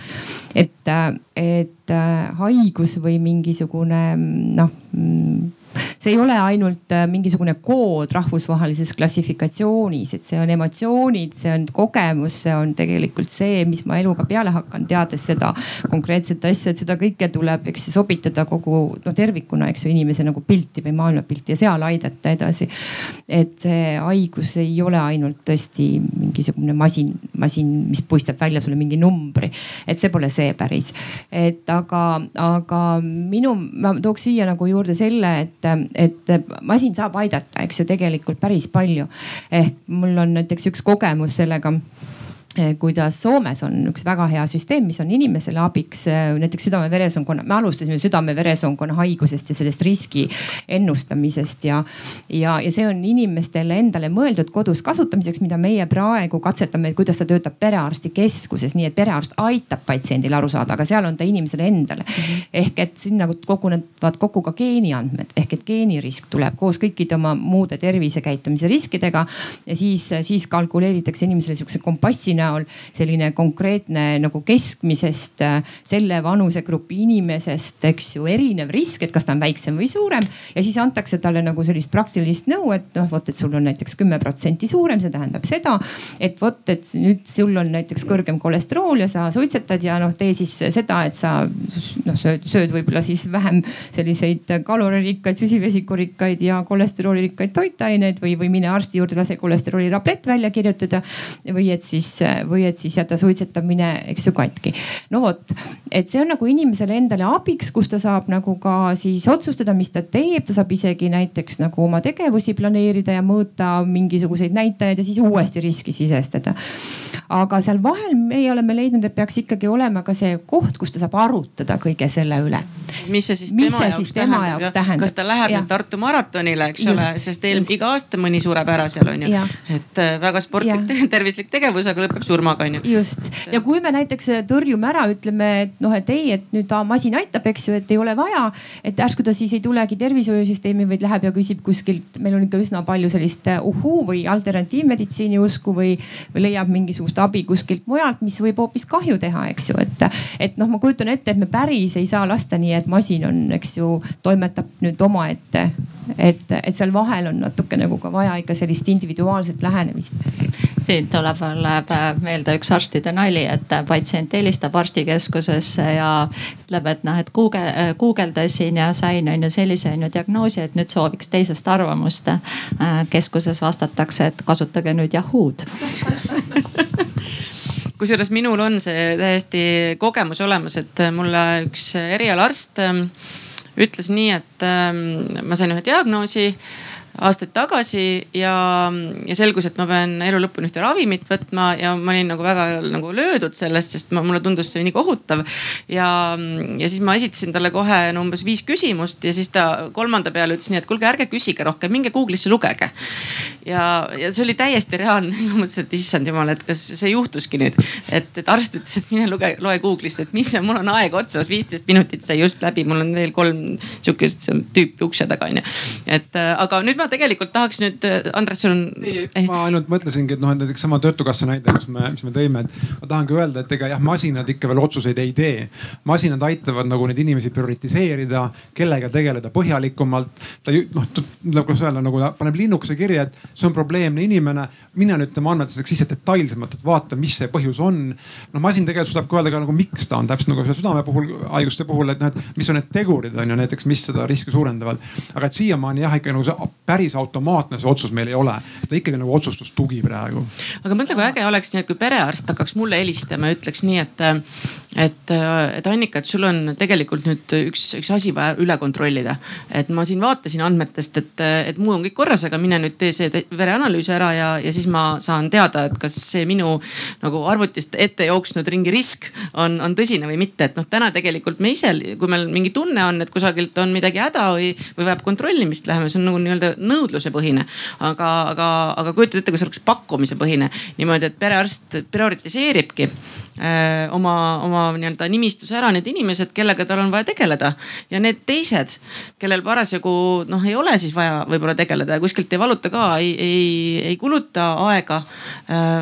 et, äh, et äh, haigus või mingisugune noh mm, see ei ole ainult äh, mingisugune kood rahvusvahelises klassifikatsioonis, et see on emotsioonid, see on kogemus, see on tegelikult see, mis ma eluga peale hakkan, teades seda konkreetset asja, et seda kõike tuleb, eks ju, sobitada kogu no tervikuna, eks ju, inimese nagu pilti või maailmapilti ja seal aidata edasi. et see haigus ei ole ainult tõesti mingisugune masin, masin, mis puistab välja sulle mingi numbri, et see pole see päris. et aga, aga minu, ma tooks siia nagu juurde selle, et et, masin saab aidata, eks ju, tegelikult päris palju. ehk mul on näiteks üks kogemus sellega kuidas Soomes on üks väga hea süsteem, mis on inimesele abiks, eh, näiteks südame-veresoonkonna, me alustasime südame-veresoonkonna haigusest ja sellest riski ennustamisest ja, ja, ja see on inimestele endale mõeldud kodus kasutamiseks, mida meie praegu katsetame, kuidas ta töötab perearstikeskuses, nii et perearst aitab patsiendil aru saada, aga seal on ta inimesele endale mm. -hmm. ehk et sinna kogunevad kokku ka geeniandmed ehk et geenirisk tuleb koos kõikide oma muude tervisekäitumise riskidega ja siis, siis kalkuleeritakse inimesele sihukese kompassi näol selline konkreetne nagu keskmisest äh, selle vanusegrupi inimesest, eks ju, erinev risk, et kas ta on väiksem või suurem. ja siis antakse talle nagu sellist praktilist nõu, et noh, vot, et sul on näiteks kümme protsenti suurem, see tähendab seda, et vot, et nüüd sul on näiteks kõrgem kolesterool ja sa suitsetad ja noh, tee siis seda, et sa noh sööd, sööd võib-olla siis vähem selliseid kaloririkkaid, süsivesikurikkaid ja kolesteroolirikkaid toitaineid või, või mine arsti juurde, lase kolesteroolitablett välja kirjutada. või et siis või et siis jätta suitsetamine, eks ju, katki. no vot, et see on nagu inimesele endale abiks, kus ta saab nagu ka siis otsustada, mis ta teeb, ta saab isegi näiteks nagu oma tegevusi planeerida ja mõõta mingisuguseid näitajaid ja siis uuesti riski sisestada. aga seal vahel meie oleme leidnud, et peaks ikkagi olema ka see koht, kus ta saab arutada kõige selle üle. mis see siis mis tema, jaoks, siis tema tähendab, jaoks tähendab? kas ta läheb nüüd Tartu maratonile, eks just, ole, sest eelmine iga aasta mõni sureb ära seal on ju. et äh, väga sportlik, tervislik tegevus, aga lõpeb surmaga on ju. just ja kui me näiteks tõrjume ära, ütleme, et noh, et ei, et nüüd masin aitab, eks ju, et ei ole vaja. et järsku ta siis ei tulegi tervishoiusüsteemi, vaid läheb ja küsib kuskilt, meil on ikka üsna palju sellist uh, uhuu või alternatiivmeditsiini usku või, või leiab mingisugust abi kuskilt mujalt, mis võib hoopis kahju teha, eks ju, et. et noh, ma kujutan ette, et me päris ei saa lasta nii, et masin on, eks ju, toimetab nüüd omaette et, et seal vahel on natuke nagu ka vaja ikka sellist individuaalset lähenemist. Siit tuleb mulle meelde üks arstide nali, et patsient helistab arstikeskusesse ja ütleb, et noh, et Google, guugeldasin ja sain on ju sellise on ju diagnoosi, et nüüd sooviks teisest arvamust. keskuses vastatakse, et kasutage nüüd Yahoo'd kusjuures minul on see täiesti kogemus olemas, et mulle üks erialaarst ütles nii, et ähm, ma sain ühe diagnoosi aastaid tagasi ja, ja selgus, et ma pean elu lõpuni ühte ravimit võtma ja ma olin nagu väga nagu löödud sellest, sest ma, mulle tundus see nii kohutav. ja, ja siis ma esitasin talle kohe no umbes viis küsimust ja siis ta kolmanda peale ütles nii, et kuulge, ärge küsige rohkem, minge Google'isse lugege. ja, ja see oli täiesti reaalne, ma mõtlesin, et issand jumal, et kas see juhtuski nüüd, et, et arst ütles, et mine luge, loe Google'ist, et mis, mul on aeg otsas, viisteist minutit sai just läbi, mul on veel kolm sihukest tüüpi ukse taga onju. et aga nüüd ma tegelikult tahaks nüüd, äh, Andres, sul on. ei, ma ainult mõtlesingi, et noh, et näiteks sama töötukassa näide, kus me, mis me tõime, et ma tahangi öelda, et ega jah, masinad ikka veel otsuseid ei tee. masinad aitavad nagu neid inimesi prioritiseerida, kellega tegeleda põhjalikumalt. ta noh, kuidas öelda nagu ta paneb linnukese kirja, et see on probleemne inimene. mine nüüd tema andmetesse sisse detailsemalt, et vaata, mis see põhjus on. noh, masin tegelikult suudab ka öelda ka nagu miks ta on täpselt nagu selle südame puhul, haiguste puhul, et noh, et mis on need tegurid on ju näiteks, mis seda riski suurendavad. aga et siiamaani jah, ikka nagu see päris automaatne see otsus meil ei ole. ta ikkagi nagu otsustustugi praegu. aga mõtle, kui äge oleks nii, et kui perearst hakkaks mulle helistama ja ütleks nii, et, et, et Annika, et sul on tegelikult nüüd üks, üks asi vaja üle kontrollida. et ma siin vaatasin andmetest, et, et muu on kõik korras, aga mine nüüd tee see vereanalüüs ära ja, ja siis ma saan teada, et kas see minu nagu arvutist ette jooksnud ringi risk on, on tõsine või mitte. et noh, täna tegelikult me ise, kui meil mingi tunne on, et kusagilt on midagi häda või, või vajab kontrollimist, läheme, see on nagu nii-öelda nõudlusepõhine. aga, aga, aga kujutad ette, kui see oleks pakkumisepõhine niimoodi, et perearst prioritiseeribki öö, oma, oma nii-öelda nimistus ära need inimesed, kellega tal on vaja tegeleda. ja need teised, kellel parasjagu noh, ei ole siis vaja võib-olla tegeleda ja kuskilt ei valuta ka, ei, ei, ei kuluta aega.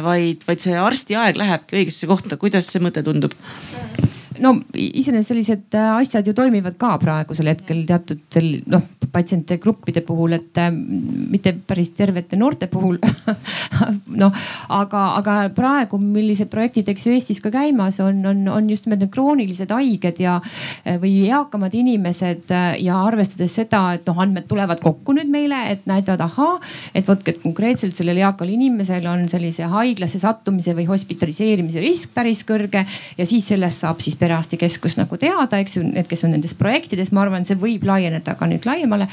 vaid, vaid see arsti aeg lähebki õigesse kohta, kuidas see mõte tundub? No iseenesest sellised äh, asjad ju toimivad ka praegusel hetkel teatud sel noh patsientide gruppide puhul, et äh, mitte päris tervete noorte puhul noh, aga, aga praegu, millised projektid, eks ju Eestis ka käimas on, on, on just nimelt need kroonilised haiged ja äh, või eakamad inimesed ja arvestades seda, et noh, andmed tulevad kokku nüüd meile, et näitavad ahaa, et vot, et konkreetselt sellel eakal inimesel on sellise haiglasse sattumise või hospitaliseerimise risk päris kõrge ja siis sellest saab siis perearstikeskus nagu teada, eks ju, need, kes on nendes projektides, ma arvan, see võib laieneda ka nüüd laiemale.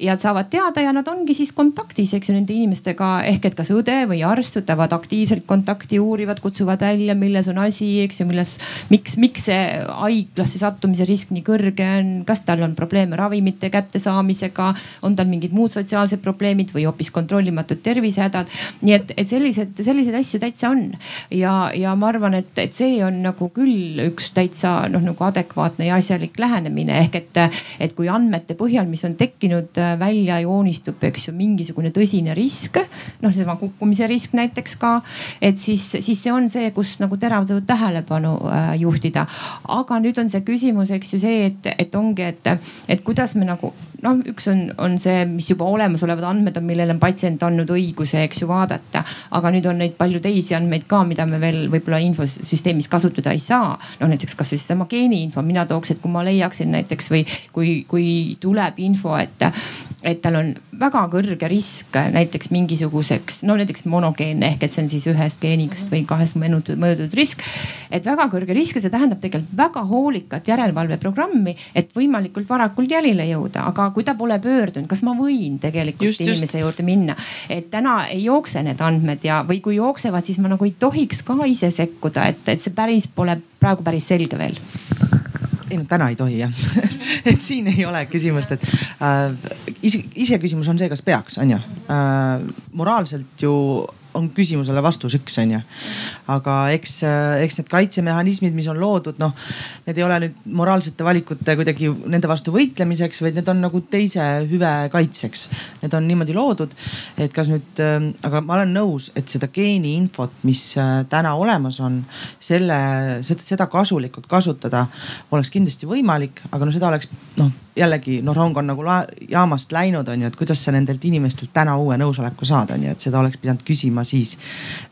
ja saavad teada ja nad ongi siis kontaktis, eks ju, nende inimestega ehk et kas õde või arst võtavad aktiivselt kontakti, uurivad, kutsuvad välja, milles on asi, eks ju, milles, miks, miks see haiglasse sattumise risk nii kõrge on, kas tal on probleeme ravimite kättesaamisega, on tal mingid muud sotsiaalsed probleemid või hoopis kontrollimatud tervisehädad. nii et, et sellised, selliseid asju täitsa on ja, ja ma arvan, et, et see on nagu küll üks täitsa noh, nagu adekvaatne ja asjalik lähenemine ehk et, et kui andmete põhjal, mis on tekkinud, välja joonistub, eks ju, mingisugune tõsine risk, noh, seesama kukkumise risk näiteks ka, et siis, siis see on see, kus nagu teravdatud tähelepanu äh, juhtida. aga nüüd on see küsimus, eks ju see, et, et ongi, et, et kuidas me nagu noh, üks on, on see, mis juba olemasolevad andmed on, millele on patsient andnud õiguse, eks ju vaadata. aga nüüd on neid palju teisi andmeid ka, mida me veel võib-olla infosüsteemis kasutada ei saa. noh näiteks kasvõi seesama geeniinfo, mina tooks, et kui ma leiaksin näiteks või kui, kui tuleb info, et, et tal on väga kõrge risk näiteks mingisuguseks, no näiteks monogeenne ehk et see on siis ühest geenist või kahest mõõdutud risk. et väga kõrge risk ja see tähendab tegelikult väga hoolikat järelevalveprogrammi, et võimalikult varakult jälile jõuda, aga kui ta pole pöördunud, kas ma võin tegelikult just, inimese just. juurde minna. et täna ei jookse need andmed ja, või kui jooksevad, siis ma nagu ei tohiks ka ise sekkuda, et, et see päris pole praegu päris selge veel ei no täna ei tohi jah et siin ei ole küsimust, et äh, ise, iseküsimus on see, kas peaks, on ju äh,. moraalselt ju on küsimusele vastus üks, on ju. aga eks, eks need kaitsemehhanismid, mis on loodud, noh, need ei ole nüüd moraalsete valikute kuidagi nende vastu võitlemiseks, vaid need on nagu teise hüve kaitseks. Need on niimoodi loodud, et kas nüüd, aga ma olen nõus, et seda geeniinfot, mis äh, täna olemas on, selle, seda kasulikult kasutada oleks kindlasti võimalik, aga no seda oleks noh jällegi noh, rong on nagu jaamast läinud, on ju, et kuidas sa nendelt inimestelt täna uue nõusoleku saad, on ju, et seda oleks pidanud küsima siis,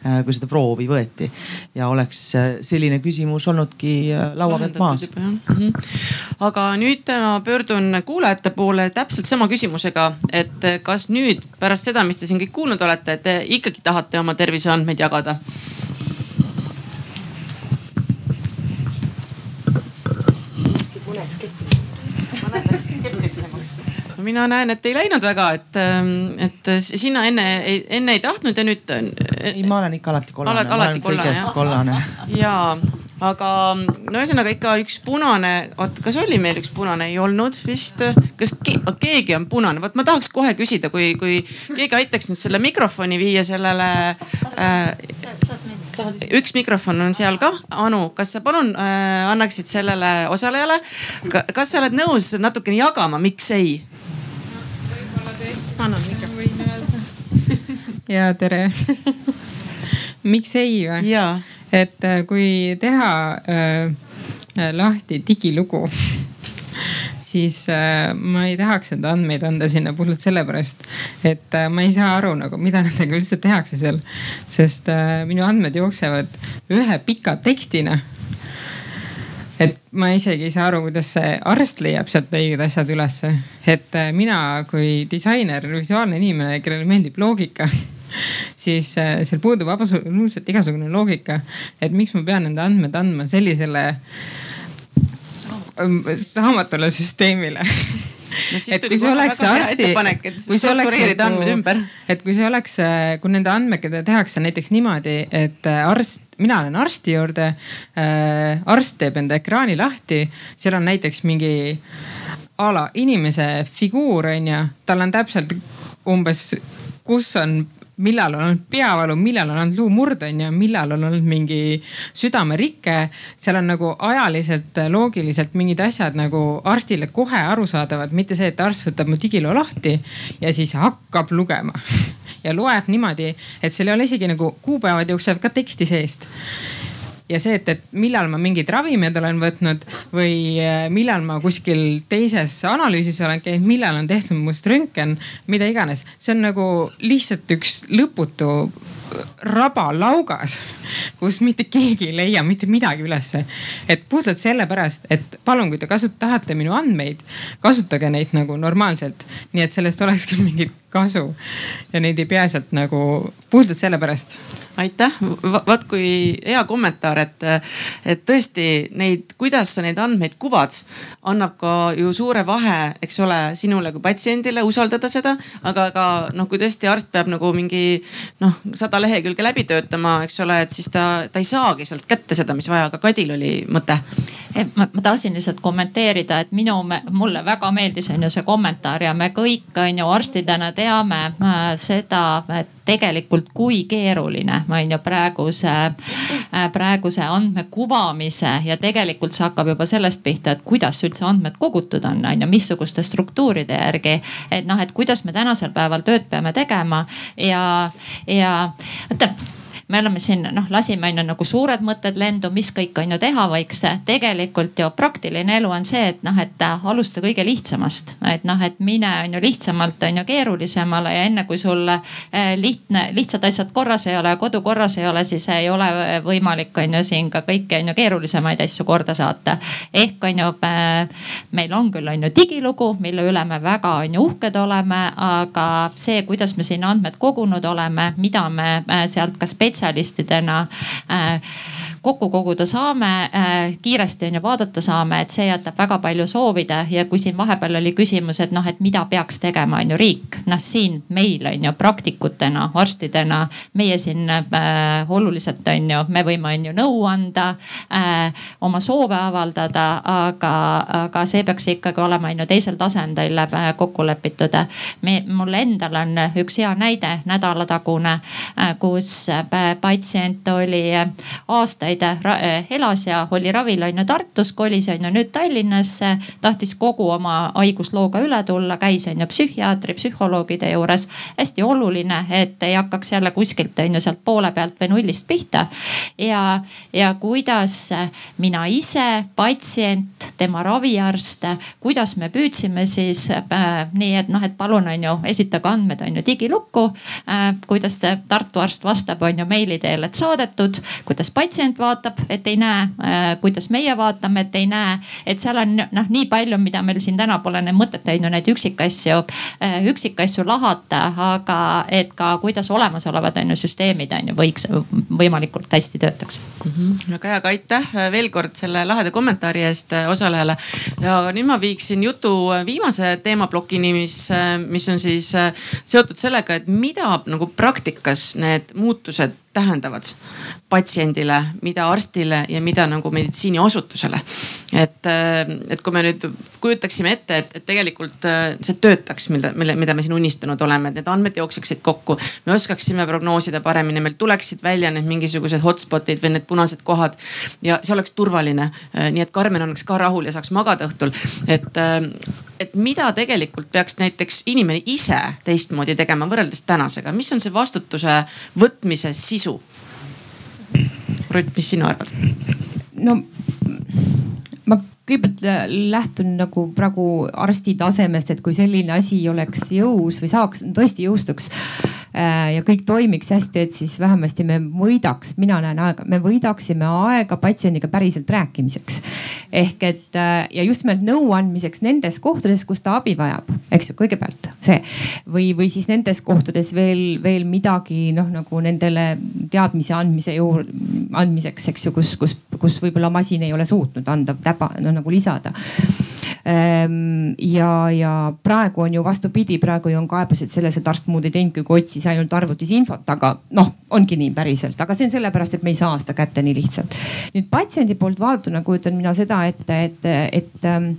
äh, kui seda proovi võeti. ja oleks äh, selline küsimus olnudki äh, laua pealt maas. -hmm. aga nüüd ma pöördun kuulajate poole täpselt sama küsimusega, et kas nüüd pärast seda, mis te siin kõik kuulnud olete, te ikkagi tahate oma terviseandmeid jagada? Mina näen, et ei läinud väga, et, ähm, et sina enne, enne ei tahtnud ja nüüd. ei, ma olen ikka alati kollane. oled alati kollane jah? kollane. ja, aga no ühesõnaga ikka üks punane, oot, kas oli meil üks punane, ei olnud vist. kas ke, keegi on punane, vot ma tahaks kohe küsida, kui, kui keegi aitaks nüüd selle mikrofoni viia sellele äh,. üks mikrofon on seal ka. Anu, kas sa palun äh, annaksid sellele osalejale, kas sa oled nõus natukene jagama, miks ei? Annan mikrofoni. ja tere miks ei või? et äh, kui teha äh, lahti digilugu siis äh, ma ei tahaks enda andmeid anda sinna puhtalt sellepärast, et äh, ma ei saa aru nagu, mida nendega üldse tehakse seal. sest äh, minu andmed jooksevad ühe pika tekstina et ma isegi ei saa aru, kuidas see arst leiab sealt õiged asjad ülesse. et äh, mina kui disainer, visuaalne inimene, kellele meeldib loogika siis äh, seal puudub absoluutselt igasugune loogika, et miks ma pean enda andmed andma sellisele saamatule süsteemile no et kui see oleks arsti, kui see oleks nagu, et kui see oleks, kui nende andmekede tehakse näiteks niimoodi, et arst, mina lähen arsti juurde äh,. arst teeb enda ekraani lahti, seal on näiteks mingi a la inimese figuur on ju, tal on täpselt umbes, kus on millal on olnud peavalu, millal on olnud luumurd on ju, millal on olnud mingi südamerike. seal on nagu ajaliselt, loogiliselt mingid asjad nagu arstile kohe arusaadavad, mitte see, et arst võtab mu digiloo lahti ja siis hakkab lugema ja loeb niimoodi, et seal ei ole isegi nagu kuupäevad jooksevad ka teksti seest. ja see, et, et millal ma mingeid ravimeid olen võtnud või äh, millal ma kuskil teises analüüsis olen käinud, millal on tehtud must röntgen, mida iganes, see on nagu lihtsalt üks lõputu raba laugas, kus mitte keegi ei leia mitte midagi ülesse. et puhtalt sellepärast, et palun, kui te kasut-, tahate minu andmeid, kasutage neid nagu normaalselt, nii et sellest olekski mingit kasu ja neid ei pea sealt nagu puhtalt sellepärast. aitäh, vaat kui hea kommentaar, et, et tõesti neid, kuidas sa neid andmeid kuvad, annab ka ju suure vahe, eks ole, sinule kui patsiendile usaldada seda, aga ka noh, kui tõesti arst peab nagu mingi noh, sada lehekülge läbi töötama, eks ole, et siis ta, ta ei saagi sealt kätte seda, mis vaja, aga Kadil oli mõte ma, ma tahtsin lihtsalt kommenteerida, et minu, mulle väga meeldis on ju see kommentaar ja me kõik on ju arstidena teame äh, seda, et tegelikult kui keeruline on ju praeguse, äh, praeguse andmekuvamise ja tegelikult see hakkab juba sellest pihta, et kuidas üldse andmed kogutud on, on ju, missuguste struktuuride järgi. et noh, et kuidas me tänasel päeval tööd peame tegema ja, ja vaata me oleme siin noh, lasime on ju nagu suured mõtted lendu, mis kõik on ju teha võiks. tegelikult ju praktiline elu on see, et noh, et alusta kõige lihtsamast, et noh, et mine on ju lihtsamalt on ju keerulisemale ja enne kui sul eh, lihtne, lihtsad asjad korras ei ole, kodu korras ei ole, siis ei ole võimalik on ju siin ka kõiki on ju keerulisemaid asju korda saata. ehk on ju meil on küll on ju digilugu, mille üle me väga on ju uhked oleme, aga see, kuidas me siin andmed kogunud oleme, mida me sealt ka spetsialistid spetsialistidena äh, kokku koguda saame, äh, kiiresti on ju vaadata saame, et see jätab väga palju soovida ja kui siin vahepeal oli küsimus, et noh, et mida peaks tegema, on ju riik. noh, siin meil on ju praktikutena, arstidena, meie siin äh, oluliselt on ju, me võime on ju nõu anda äh,, oma soove avaldada, aga, aga see peaks ikkagi olema on ju teisel tasandil äh, kokku lepitud. me, mul endal on üks hea näide nädalatagune äh,, kus äh, patsient oli aastaid eh, elas ja oli ravil on ju Tartus, kolis on ju nüüd Tallinnasse. tahtis kogu oma haiguslooga üle tulla, käis on ju psühhiaatri, psühholoogide juures. hästi oluline, et ei hakkaks jälle kuskilt on ju sealt poole pealt või nullist pihta. ja, ja kuidas mina ise, patsient, tema raviarst, kuidas me püüdsime siis äh, nii, et noh, et palun on ju esitage andmed on ju digilukku äh,. kuidas Tartu arst vastab, on ju meili teel, et saadetud, kuidas patsient vaatab, et ei näe, äh, kuidas meie vaatame, et ei näe. et seal on noh, nii palju, mida meil siin täna pole mõtet on ju neid üksikasju, äh, üksikasju lahata, aga et ka kuidas olemasolevad on ju süsteemid on ju võiks võimalikult hästi töötaks mm. -hmm. väga hea, aga aitäh veel kord selle laheda kommentaari eest äh, osalejale. ja nüüd ma viiksin jutu viimase teemaplokini, mis, mis on siis seotud sellega, et mida nagu praktikas need muutused tähendavad patsiendile, mida arstile ja mida nagu meditsiiniasutusele. et, äh, et kui me nüüd kujutaksime ette, et, et tegelikult äh, see töötaks, mille, mille, mida me siin unistanud oleme, et need andmed jookseksid kokku. me oskaksime prognoosida paremini, meil tuleksid välja need mingisugused hotspot'id või need punased kohad ja see oleks turvaline. Äh, nii et Karmen oleks ka rahul ja saaks magada õhtul, et et mida tegelikult peaks näiteks inimene ise teistmoodi tegema võrreldes tänasega, mis on see vastutuse võtmise sisu? Rutt, mis sina arvad? no ma kõigepealt lähtun nagu praegu arsti tasemest, et kui selline asi oleks jõus või saaks, tõesti jõustuks ja kõik toimiks hästi, et siis vähemasti me võidaks, mina näen aega, me võidaksime aega patsiendiga päriselt rääkimiseks. ehk et äh, ja just nimelt nõu andmiseks nendes kohtades, kus ta abi vajab, eks ju, kõigepealt see. Või, või siis nendes kohtades veel, veel midagi noh, nagu nendele teadmise andmise juurde, andmiseks, eks ju, kus, kus, kus võib-olla masin ei ole suutnud anda täba, no nagu lisada. Ehm, ja, ja praegu on ju vastupidi, praegu ju on kaebused selles, et arst muud ei teinudki, kui otsis ainult arvutis infot, aga noh, ongi nii päriselt, aga see on sellepärast, et me ei saa seda kätte nii lihtsalt. nüüd patsiendi poolt vaadatuna kujutan mina seda ette, et, et, et, ehm,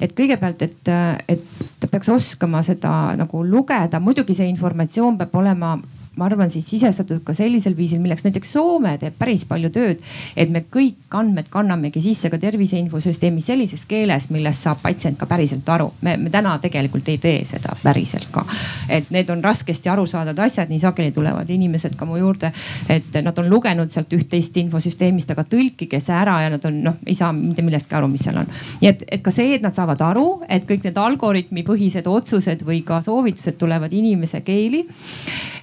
et kõigepealt, et, et ta peaks oskama seda nagu lugeda, muidugi see informatsioon peab olema ma arvan, siis sisestatud ka sellisel viisil, milleks näiteks Soome teeb päris palju tööd. et me kõik andmed kannamegi sisse ka tervise infosüsteemi sellises keeles, millest saab patsient ka päriselt aru. me, me täna tegelikult ei tee seda päriselt ka. et need on raskesti arusaadavad asjad, nii sageli tulevad inimesed ka mu juurde, et nad on lugenud sealt üht-teist infosüsteemist, aga tõlkige see ära ja nad on noh, ei saa mitte millestki aru, mis seal on. nii et, et ka see, et nad saavad aru, et kõik need algoritmi põhised otsused või ka soovitused tulevad inimese keeli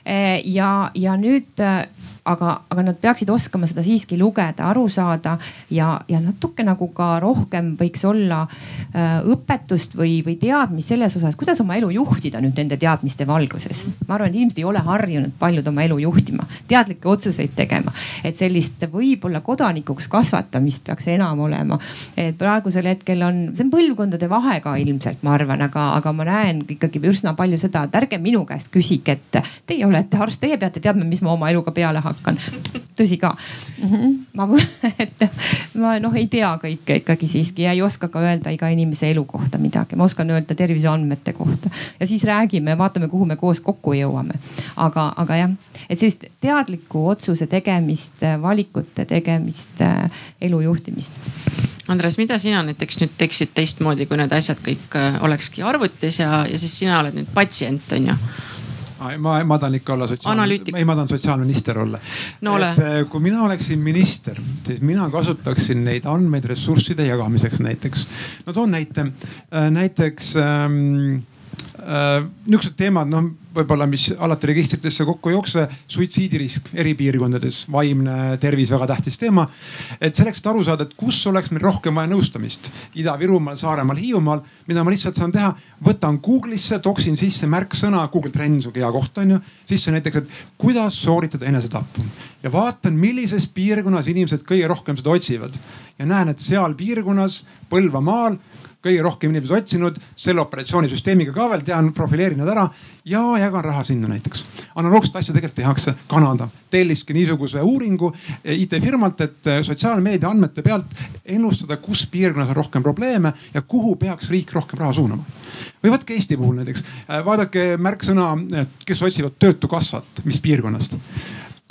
ja, ja nüüd eh, aga, aga nad peaksid oskama seda siiski lugeda, aru saada ja, ja natuke nagu ka rohkem võiks olla äh, õpetust või, või teadmist selles osas, kuidas oma elu juhtida nüüd nende teadmiste valguses. ma arvan, et inimesed ei ole harjunud paljud oma elu juhtima, teadlikke otsuseid tegema, et sellist võib-olla kodanikuks kasvatamist peaks enam olema. et praegusel hetkel on, see on põlvkondade vahe ka ilmselt, ma arvan, aga, aga ma näen ikkagi üsna palju seda, et ärge minu käest küsige, et teie olete arst, teie peate teadma, mis ma oma eluga peale hakkan. Tõsi ka. Ma, et ma noh, ei tea kõike ikkagi siiski ja ei oska ka öelda iga inimese elu kohta midagi, ma oskan öelda terviseandmete kohta. Ja siis räägime, vaatame, kuhu me koos kokku jõuame. aga, aga jah, et sellist teadlikku otsuse tegemist, valikute tegemist, elu juhtimist. Andres, mida sina näiteks nüüd teeksid teistmoodi, kui need asjad kõik äh, olekski arvutis ja, ja siis sina oled nüüd patsient on ju ma, ma tahan ikka olla sotsiaal, ei, ma tahan sotsiaalminister olla no,. et äh, kui mina oleksin minister, siis mina kasutaksin neid andmeid ressursside jagamiseks näiteks. no toon näite, äh, näiteks ähm, äh, niisugused teemad, noh võib-olla, mis alati registritesse kokku ei jookse. suitsiidirisk eri piirkondades, vaimne tervis, väga tähtis teema. et selleks, et aru saada, et kus oleks meil rohkem vaja nõustamist. Ida-Virumaal, Saaremaal, Hiiumaal, mida ma lihtsalt saan teha, võtan Google'isse, toksin sisse märksõna, Google Trends on hea koht on ju. sisse näiteks, et kuidas sooritada enesetappu ja vaatan, millises piirkonnas inimesed kõige rohkem seda otsivad ja näen, et seal piirkonnas Põlvamaal kõige rohkem inimesi otsinud, selle operatsioonisüsteemiga ka veel tean, profileerin nad ära ja jagan raha sinna näiteks. analoogset asja tegelikult tehakse Kanada, telliski niisuguse uuringu IT-firmalt, et sotsiaalmeedia andmete pealt ennustada, kus piirkonnas on rohkem probleeme ja kuhu peaks riik rohkem raha suunama. või võtke Eesti puhul näiteks, vaadake märksõna, kes otsivad töötukassat, mis piirkonnast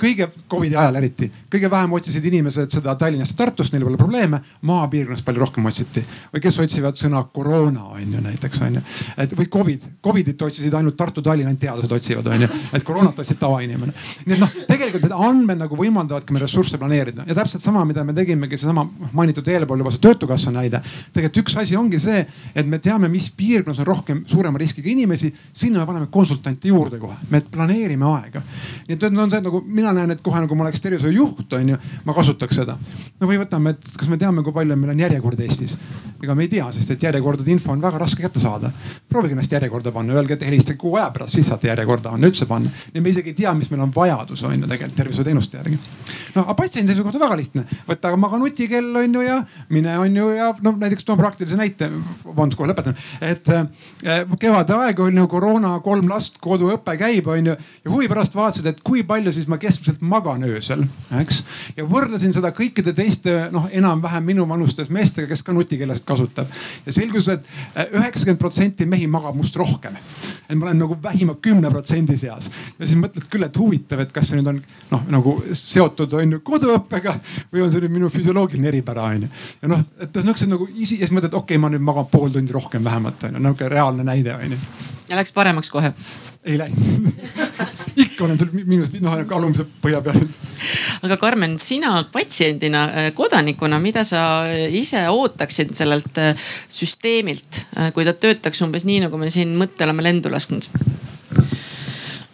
kõige Covidi ajal eriti, kõige vähem otsisid inimesed seda Tallinnast Tartust, neil pole probleeme. maapiirkonnas palju rohkem otsiti või kes otsivad sõna koroona on ju näiteks on ju. et või Covid, Covidit otsisid ainult Tartu, Tallinn, ainult teadlased otsivad on ju, et koroonat otsib tavainimene. nii et noh, tegelikult need andmed nagu võimaldavadki meil ressursse planeerida ja täpselt sama, mida me tegimegi, seesama mainitud eelpool juba see töötukassa näide. tegelikult üks asi ongi see, et me teame, mis piirkonnas on rohkem suurema riskiga inimesi, sinna me paneme konsultante juurde kohe, me planeerime aega. nii et on see nagu mina mina näen, et kohe nagu ma oleks tervishoiujuht on ju, ma kasutaks seda. no või võtame, et kas me teame, kui palju meil on järjekord Eestis? ega me ei tea, sest et järjekordade info on väga raske kätte saada. proovige ennast järjekorda panna, öelge, et helistage kuu aja pärast, siis saate järjekorda panna, üldse panna. ja me isegi ei tea, mis meil on vajadus on ju tegelikult tervishoiuteenuste järgi. No aga patsiendi seisukohalt on väga lihtne, võta maga nutikell on ju ja mine on ju ja no näiteks toon praktilise näite, vabandust, kohe lõpetan. et äh, kevade aeg on ju koroona, kolm last, koduõpe käib on ju ja huvi pärast vaatasid, et kui palju siis ma keskmiselt magan öösel, eks. ja võrdlesin seda kõikide teiste noh, enam-vähem minuvanustes meestega, kes ka nutikeelest kasutab. ja selgus et, äh, üheksakümmend protsenti mehi magab must rohkem. et ma olen nagu vähima kümne protsendi seas ja siis mõtled küll, et huvitav, et kas see nüüd on noh, nagu seotud on ju koduõppega või on see nüüd minu füsioloogiline eripära on ju. ja noh, et niisugused nagu isi ja siis mõtled, okei okay,, ma nüüd magan pool tundi rohkem vähemalt on ju, niisugune reaalne näide on ju. ja läks paremaks kohe? ei läinud ikka olen seal miinus, noh nagu alumise põhja peal. aga Karmen, sina patsiendina, äh, kodanikuna, mida sa ise ootaksid sellelt äh, süsteemilt, äh, kui ta töötaks umbes nii, nagu me siin mõtte oleme lendu lasknud?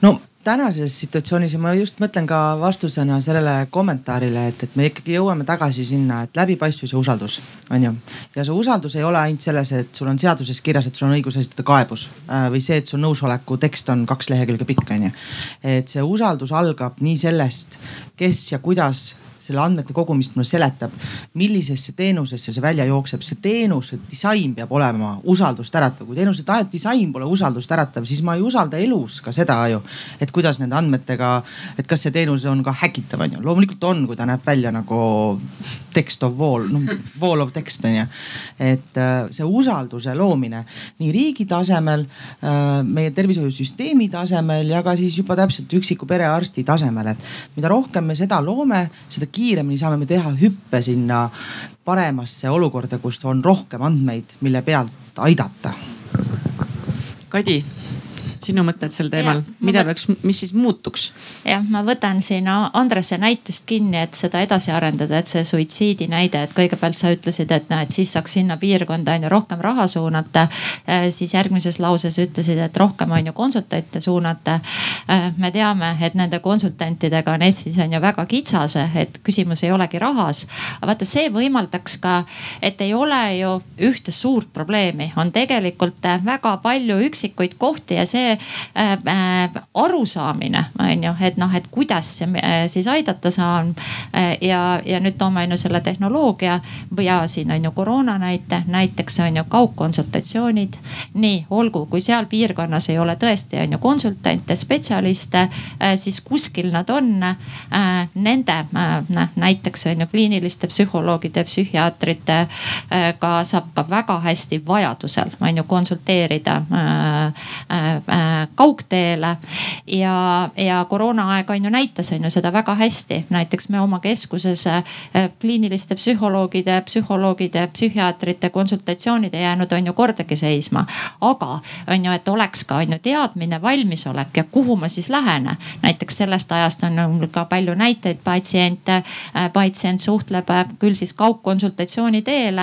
no tänases situatsioonis ja ma just mõtlen ka vastusena sellele kommentaarile, et, et me ikkagi jõuame tagasi sinna, et läbipaistvus ja usaldus on ju. ja see usaldus ei ole ainult selles, et sul on seaduses kirjas, et sul on õigus esitada kaebus äh, või see, et su nõusoleku tekst on kaks lehekülge pikk, on ju. et see usaldus algab nii sellest, kes ja kuidas selle andmete kogumist mulle seletab, millisesse teenusesse see välja jookseb. see teenuse disain peab olema usaldust äratav. kui teenuse disain pole usaldust äratav, siis ma ei usalda elus ka seda ju, et kuidas nende andmetega, et kas see teenus on ka häkitav on ju. loomulikult on, kui ta näeb välja nagu text of wall, noh wall of text on ju. et äh, see usalduse loomine nii riigi tasemel, äh, meie tervishoiusüsteemi tasemel ja ka siis juba täpselt üksiku perearsti tasemel, et mida rohkem me seda loome, seda kiiremini saame me teha hüppe sinna paremasse olukorda, kus on rohkem andmeid, mille pealt aidata. Kadi sinu mõtted sel teemal, mida peaks, mis siis muutuks? jah, ma võtan siin Andrese näitest kinni, et seda edasi arendada, et see suitsiidi näide, et kõigepealt sa ütlesid, et noh, et siis saaks sinna piirkonda on ju rohkem raha suunata. Äh, siis järgmises lauses ütlesid, et rohkem on ju konsultante suunata. Äh, me teame, et nende konsultantidega on Eestis on ju väga kitsas, et küsimus ei olegi rahas. aga vaata, see võimaldaks ka, et ei ole ju ühte suurt probleemi, on tegelikult väga palju üksikuid kohti ja see äh, äh, arusaamine on ju, et noh, et kuidas äh, siis aidata saan äh,. ja, ja nüüd toome on ju selle tehnoloogia ja siin on ju koroona näite, näiteks on ju kaugkonsultatsioonid. nii olgu, kui seal piirkonnas ei ole tõesti on ju konsultante, spetsialiste äh,, siis kuskil nad on äh,. Nende äh, näiteks on ju kliiniliste psühholoogide, psühhiaatrite ka saab ka väga hästi vajadusel on ju konsulteerida äh, äh, äh, kaugteele. ja, ja koroonaaeg on ju näitas on ju seda väga hästi, näiteks me oma keskuses kliiniliste psühholoogide, psühholoogide, psühhiaatrite konsultatsioonid ei jäänud on ju kordagi seisma. aga on ju, et oleks ka on ju teadmine, valmisolek ja kuhu ma siis lähen. näiteks sellest ajast on ka palju näiteid patsiente, patsient suhtleb küll siis kaugkonsultatsiooni teel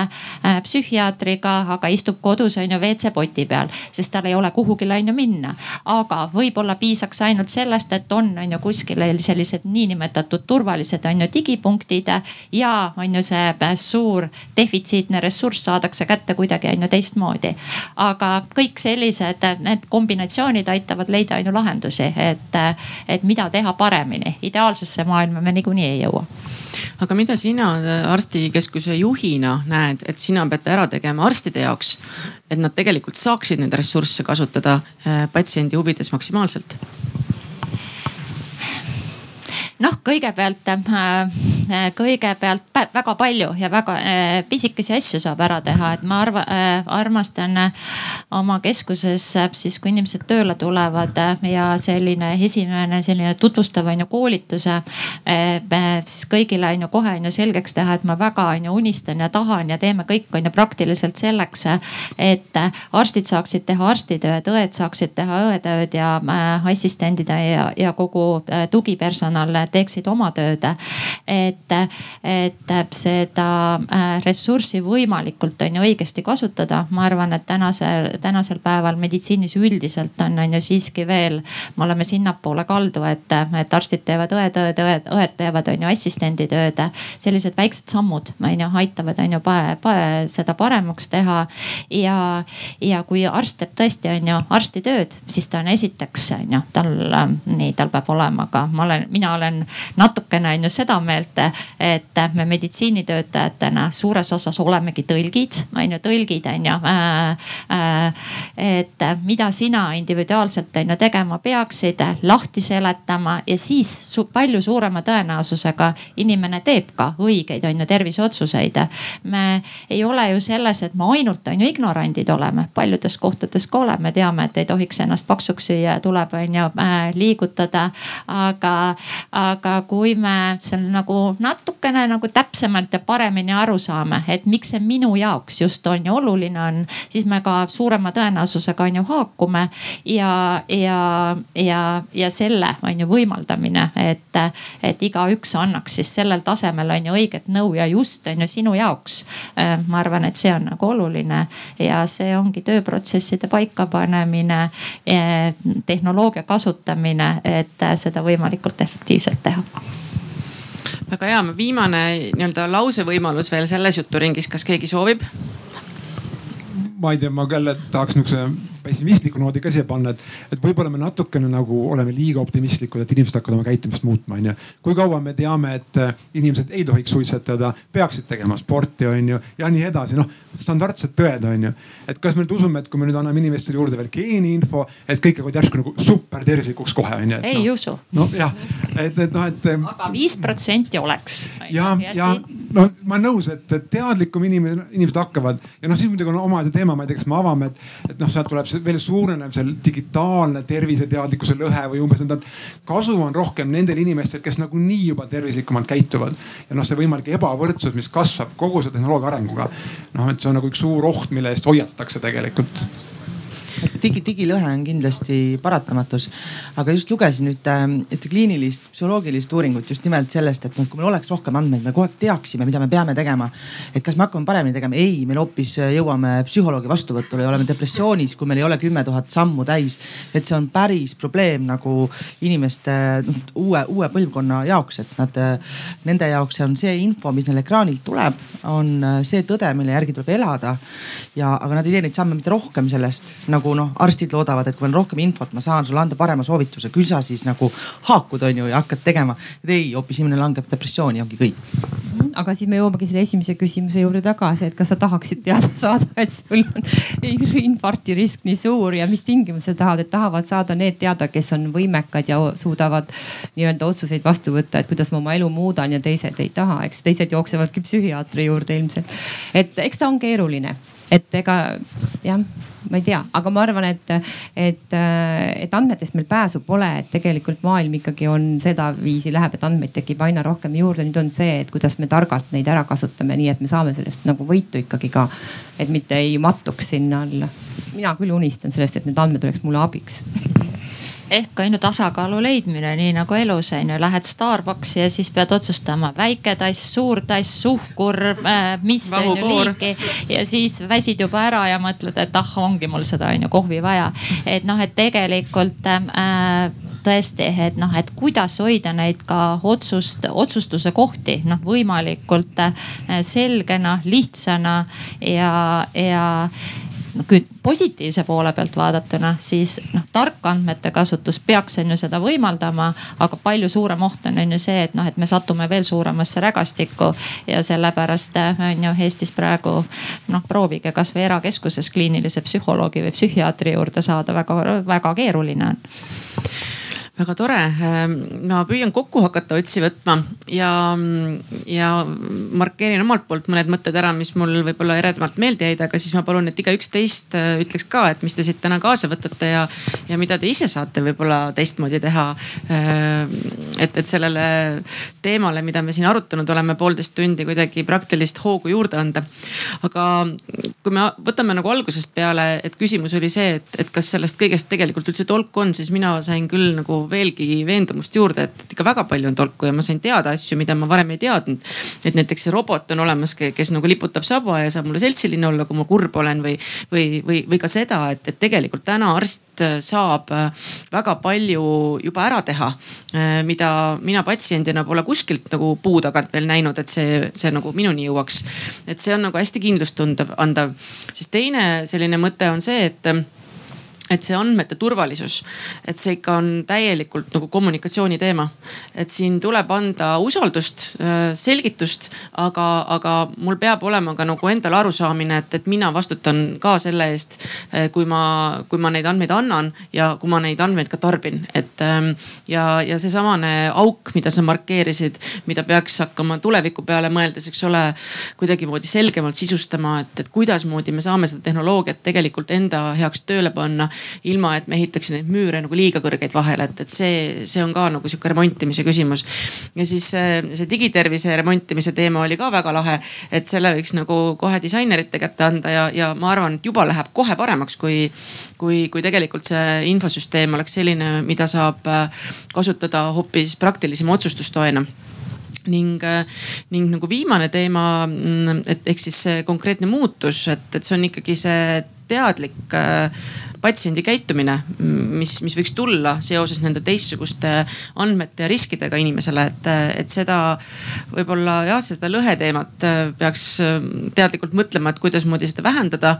psühhiaatriga, aga istub kodus on ju WC-poti peal, sest tal ei ole kuhugile on ju minna. Aga võib-olla piisaks ainult sellest, et on, on ju kuskil sellised niinimetatud turvalised on ju digipunktid ja on ju see suur defitsiitne ressurss saadakse kätte kuidagi on ju teistmoodi. aga kõik sellised, need kombinatsioonid aitavad leida on ju lahendusi, et, et mida teha paremini. ideaalsesse maailma me niikuinii ei jõua aga mida sina arstikeskuse juhina näed, et sina pead ära tegema arstide jaoks, et nad tegelikult saaksid neid ressursse kasutada eh, patsiendi huvides maksimaalselt? Noh, kõigepealt äh, äh, kõigepealt väga palju ja väga äh, pisikesi asju saab ära teha, et ma arva, armastan oma keskuses siis, kui inimesed tööle tulevad ja selline esimene selline tutvustav on ju koolitus. siis kõigile on ju kohe on ju selgeks teha, et ma väga on ju unistan ja tahan ja teeme kõik on ju praktiliselt selleks, et arstid saaksid teha arstitööd, õed saaksid teha õetööd ja assistendid ja, ja kogu tugipersonal teeksid oma tööd. et, et seda äh, ressurssi võimalikult on ju õigesti kasutada. ma arvan, et tänasel, tänasel päeval meditsiinis üldiselt on, on ju siiski veel, me oleme sinnapoole kaldu, et, et arstid teevad õetööd, õed, õed teevad on ju assistenditööd. sellised väiksed sammud on ju aitavad on ju seda paremaks teha. ja, ja kui arst teeb tõesti on ju arstitööd, siis ta on esiteks on ju tal, nii tal peab olema ka, ma olen, mina olen olen natukene on ju seda meelt, et me meditsiinitöötajatena suures osas olemegi tõlgid, on ju tõlgid on ju. et mida sina individuaalselt on ju tegema peaksid, lahti seletama ja siis su palju suurema tõenäosusega inimene teeb ka õigeid on ju terviseotsuseid. me ei ole ju selles, et me ainult on ju ignorandid oleme, paljudes kohtades ka oleme, teame, et ei tohiks ennast paksuks süüa, tuleb on ju liigutada. aga, aga kui me seal nagu natukene nagu täpsemalt ja paremini aru saame, et miks see minu jaoks just on ju oluline on, siis me ka suurema tõenäosusega on ju haakume ja, ja, ja, ja selle on ju võimaldamine, et, et igaüks annaks siis sellel tasemel on ju õiget nõu ja just on ju sinu jaoks. ma arvan, et see on nagu oluline ja see ongi tööprotsesside paikapanemine, tehnoloogia kasutamine, et seda võimalikult efektiivselt teha väga hea, viimane nii-öelda lausevõimalus veel selles juturingis, kas keegi soovib? ma ei tea, ma jälle tahaks nihukese pessimistliku noodi ka siia panna, et, et võib-olla me natukene nagu oleme liiga optimistlikud, et inimesed hakkavad oma käitumist muutma, onju. kui kaua me teame, et äh, inimesed ei tohiks suitsetada, peaksid tegema sporti, onju ja nii edasi, noh standardsed tõed, onju. et kas me nüüd usume, et kui me nüüd anname inimestele juurde veel geeniinfo, et kõik hakkavad järsku nagu super tervislikuks kohe onju. ei no, usu. nojah, et, et noh, et. aga viis protsenti oleks. ja, ja, ja no ma olen nõus, et teadlikum inimene, inimesed hakkavad ja noh, siis muidugi on omaette teema, ma ei tea, kas me avame, et, et noh, sealt tuleb see veel suurenev seal digitaalne terviseteadlikkuse lõhe või umbes nõnda. kasu on rohkem nendel inimestel, kes nagunii juba tervislikumalt käituvad ja noh, see võimalik ebavõrdsus, mis kasvab kogu selle tehnoloogia arenguga. noh, et see on nagu üks suur oht, mille eest hoiatatakse tegelikult digi, digilõhe on kindlasti paratamatus. aga just lugesin ühte, ühte kliinilist psühholoogilist uuringut just nimelt sellest, et noh, kui meil oleks rohkem andmeid, me kogu aeg teaksime, mida me peame tegema. et kas me hakkame paremini tegema? ei, meil hoopis jõuame psühholoogi vastuvõtule ja oleme depressioonis, kui meil ei ole kümme tuhat sammu täis. et see on päris probleem nagu inimeste noh uue, uue põlvkonna jaoks, et nad, nende jaoks on see info, mis neil ekraanilt tuleb, on see tõde, mille järgi tuleb elada. ja, aga nad ei tee neid samme mitte rohkem sellest, nagu noh, arstid loodavad, et kui on rohkem infot, ma saan sulle anda parema soovituse, küll sa siis nagu haakud, on ju, ja hakkad tegema. ei, hoopis inimene langeb depressiooni, ongi kõik. Aga siis me jõuamegi selle esimese küsimuse juurde tagasi, et kas sa tahaksid teada saada, et sul on infarkti risk nii suur ja mis tingimusel tahad, et tahavad saada need teada, kes on võimekad ja suudavad nii-öelda otsuseid vastu võtta, et kuidas ma oma elu muudan ja teised ei taha, eks teised jooksevadki psühhiaatri juurde ilmselt. et eks ta on keeruline, et ega jah ma ei tea, aga ma arvan, et, et, et andmetest meil pääsu pole, et tegelikult maailm ikkagi on sedaviisi läheb, et andmeid tekib aina rohkem juurde. nüüd on see, et kuidas me targalt neid ära kasutame, nii et me saame sellest nagu võitu ikkagi ka, et mitte ei mattuks sinna alla. mina küll unistan sellest, et need andmed oleks mulle abiks ehk on ju tasakaalu leidmine, nii nagu elus on ju, lähed Starbucksi ja siis pead otsustama väike tass, suur tass, suhkur äh,, mis on ju liiki. ja siis väsid juba ära ja mõtled, et ah, ongi mul seda on ju kohvi vaja. et noh, et tegelikult äh, tõesti, et noh, et kuidas hoida neid ka otsust, otsustuse kohti noh, võimalikult äh, selgena, lihtsana ja, ja kui positiivse poole pealt vaadatuna, siis noh tark andmete kasutus peaks on ju seda võimaldama, aga palju suurem oht on, on ju see, et noh, et me satume veel suuremasse rägastikku ja sellepärast on ju Eestis praegu noh, proovige kasvõi erakeskuses kliinilise psühholoogi või psühhiaatri juurde saada väga-väga keeruline on väga tore, ehm, ma püüan kokku hakata otsi võtma ja, ja markeerin omalt poolt mõned mõtted ära, mis mul võib-olla eredamalt meelde jäid, aga siis ma palun, et igaüks teist äh, ütleks ka, et mis te siit täna kaasa võtate ja, ja mida te ise saate võib-olla teistmoodi teha. Ehm, et, et sellele teemale, mida me siin arutanud oleme poolteist tundi, kuidagi praktilist hoogu juurde anda. aga kui me võtame nagu algusest peale, et küsimus oli see, et, et kas sellest kõigest tegelikult üldse tolku on, siis mina sain küll nagu veelgi veendumust juurde, et ikka väga palju on tolku ja ma sain teada asju, mida ma varem ei teadnud. et näiteks see robot on olemas, kes nagu liputab saba ja saab mulle seltsiline olla, kui ma kurb olen või, või, või, või ka seda, et, et tegelikult täna arst saab väga palju juba ära teha, mida mina patsiendina pole kuskilt nagu puu tagant veel näinud, et see, see nagu minuni jõuaks. et see on nagu hästi kindlustundav, andav. siis teine selline mõte on see, et et see andmete turvalisus, et see ikka on täielikult nagu kommunikatsiooni teema. et siin tuleb anda usaldust, äh, selgitust, aga, aga mul peab olema ka nagu endal arusaamine, et, et mina vastutan ka selle eest, äh, kui ma, kui ma neid andmeid annan ja kui ma neid andmeid ka tarbin, et ähm, ja, ja seesamane auk, mida sa markeerisid, mida peaks hakkama tuleviku peale mõeldes, eks ole, kuidagimoodi selgemalt sisustama, et, et kuidasmoodi me saame seda tehnoloogiat tegelikult enda heaks tööle panna ilma et me ehitaks neid müüre nagu liiga kõrgeid vahele, et, et see, see on ka nagu sihuke remontimise küsimus. ja siis see, see digitervise remontimise teema oli ka väga lahe, et selle võiks nagu kohe disainerite kätte anda ja, ja ma arvan, et juba läheb kohe paremaks, kui, kui, kui tegelikult see infosüsteem oleks selline, mida saab äh, kasutada hoopis praktilisema otsustustoena ning, äh, ning nagu viimane teema, mm, et ehk siis see konkreetne muutus, et, et see on ikkagi see teadlik äh, patsiendi käitumine, mis, mis võiks tulla seoses nende teistsuguste andmete ja riskidega inimesele, et, et seda võib-olla jah, seda lõhe teemat äh, peaks teadlikult mõtlema, et kuidasmoodi seda vähendada.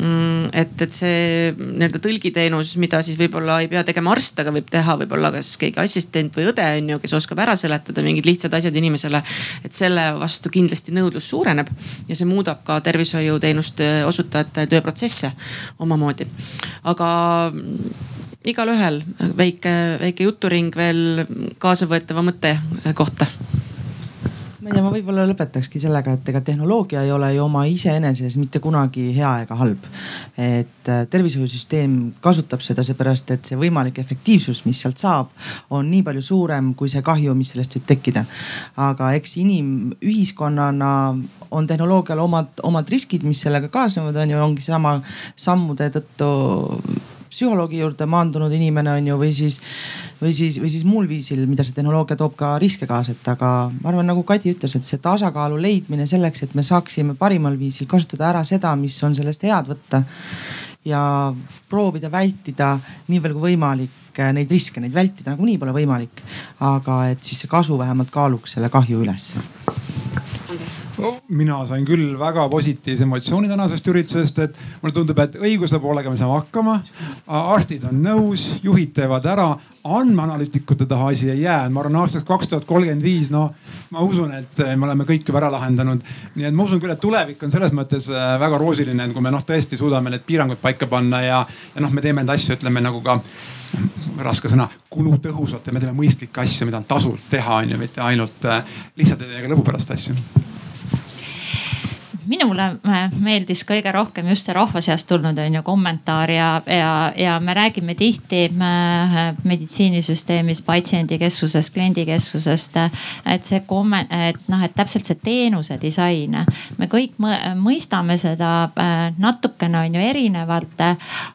Mm, et, et see nii-öelda tõlgiteenus, mida siis võib-olla ei pea tegema arst, aga võib teha võib-olla kas keegi assistent või õde on ju, kes oskab ära seletada mingid lihtsad asjad inimesele. et selle vastu kindlasti nõudlus suureneb ja see muudab ka tervishoiuteenuste osutajate tööprotsesse omamoodi aga igalühel väike, väike juturing veel kaasavõetava mõtte kohta ma ei tea, ma võib-olla lõpetakski sellega, et ega tehnoloogia ei ole ju oma iseeneses mitte kunagi hea ega halb. et äh, tervishoiusüsteem kasutab seda seepärast, et see võimalik efektiivsus, mis sealt saab, on nii palju suurem kui see kahju, mis sellest võib tekkida. aga eks inimühiskonnana on tehnoloogial omad, omad riskid, mis sellega kaasnevad, on ju, ongi seesama sammude tõttu psühholoogi juurde maandunud inimene on ju, või siis, või siis, või siis muul viisil, mida see tehnoloogia toob ka riske kaasa, et aga ma arvan, nagu Kadi ütles, et see tasakaalu leidmine selleks, et me saaksime parimal viisil kasutada ära seda, mis on sellest head võtta ja proovida vältida nii palju kui võimalik neid riske, neid vältida nagunii pole võimalik. aga et siis see kasu vähemalt kaaluks selle kahju ülesse no,. mina sain küll väga positiivse emotsiooni tänasest üritusest, et mulle tundub, et õiguse poolega me saame hakkama. arstid on nõus, juhid teevad ära, andmeanalüütikute taha asi ei jää. ma arvan aastaks kaks tuhat kolmkümmend viis, no ma usun, et me oleme kõik juba ära lahendanud. nii et ma usun küll, et tulevik on selles mõttes äh, väga roosiline, kui me noh, tõesti suudame need piirangud paika panna ja, ja noh, me teeme neid asju, ütleme nagu ka raske sõna, kulutõhusalt ja me teeme mõistlikke asju, mida on tasunud teha, on ju, mitte ainult äh, lihtsalt ei tee ka lõbu pärast asju minule meeldis kõige rohkem just see rahva seast tulnud on ju kommentaar ja, ja, ja me räägime tihti meditsiinisüsteemis patsiendikeskusest, kliendikeskusest. et see komme-, et noh, et täpselt see teenuse disain, me kõik mõistame seda äh, natukene on ju erinevalt.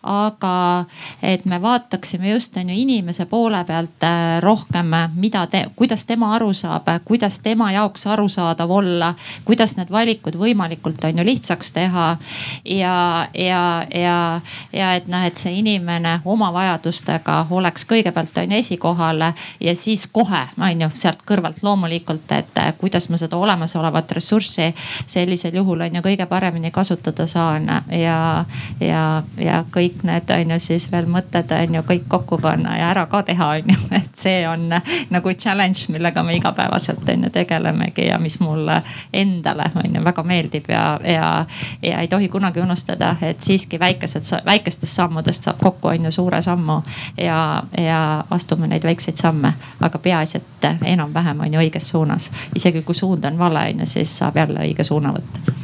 aga et me vaataksime just on ju inimese poole pealt äh, rohkem, mida te, kuidas tema aru saab, kuidas tema jaoks arusaadav olla, kuidas need valikud võimalikult võimalikult on ju lihtsaks teha. ja, ja, ja, ja et noh, et see inimene oma vajadustega oleks kõigepealt on ju esikohal ja siis kohe on ju sealt kõrvalt loomulikult, et kuidas ma seda olemasolevat ressurssi sellisel juhul on ju kõige paremini kasutada saan. Ja, ja, ja kõik need on ju siis veel mõtted on ju kõik kokku panna ja ära ka teha on ju, et see on nagu challenge, millega me igapäevaselt on ju tegelemegi ja mis mulle endale on ju väga meeldib ja ja, ja, ja ei tohi kunagi unustada, et siiski väikesed, väikestest sammudest saab kokku on ju suure sammu ja, ja astume neid väikseid samme, aga peaasi, et enam-vähem on ju õiges suunas. isegi kui suund on vale, on ju, siis saab jälle õige suuna võtta.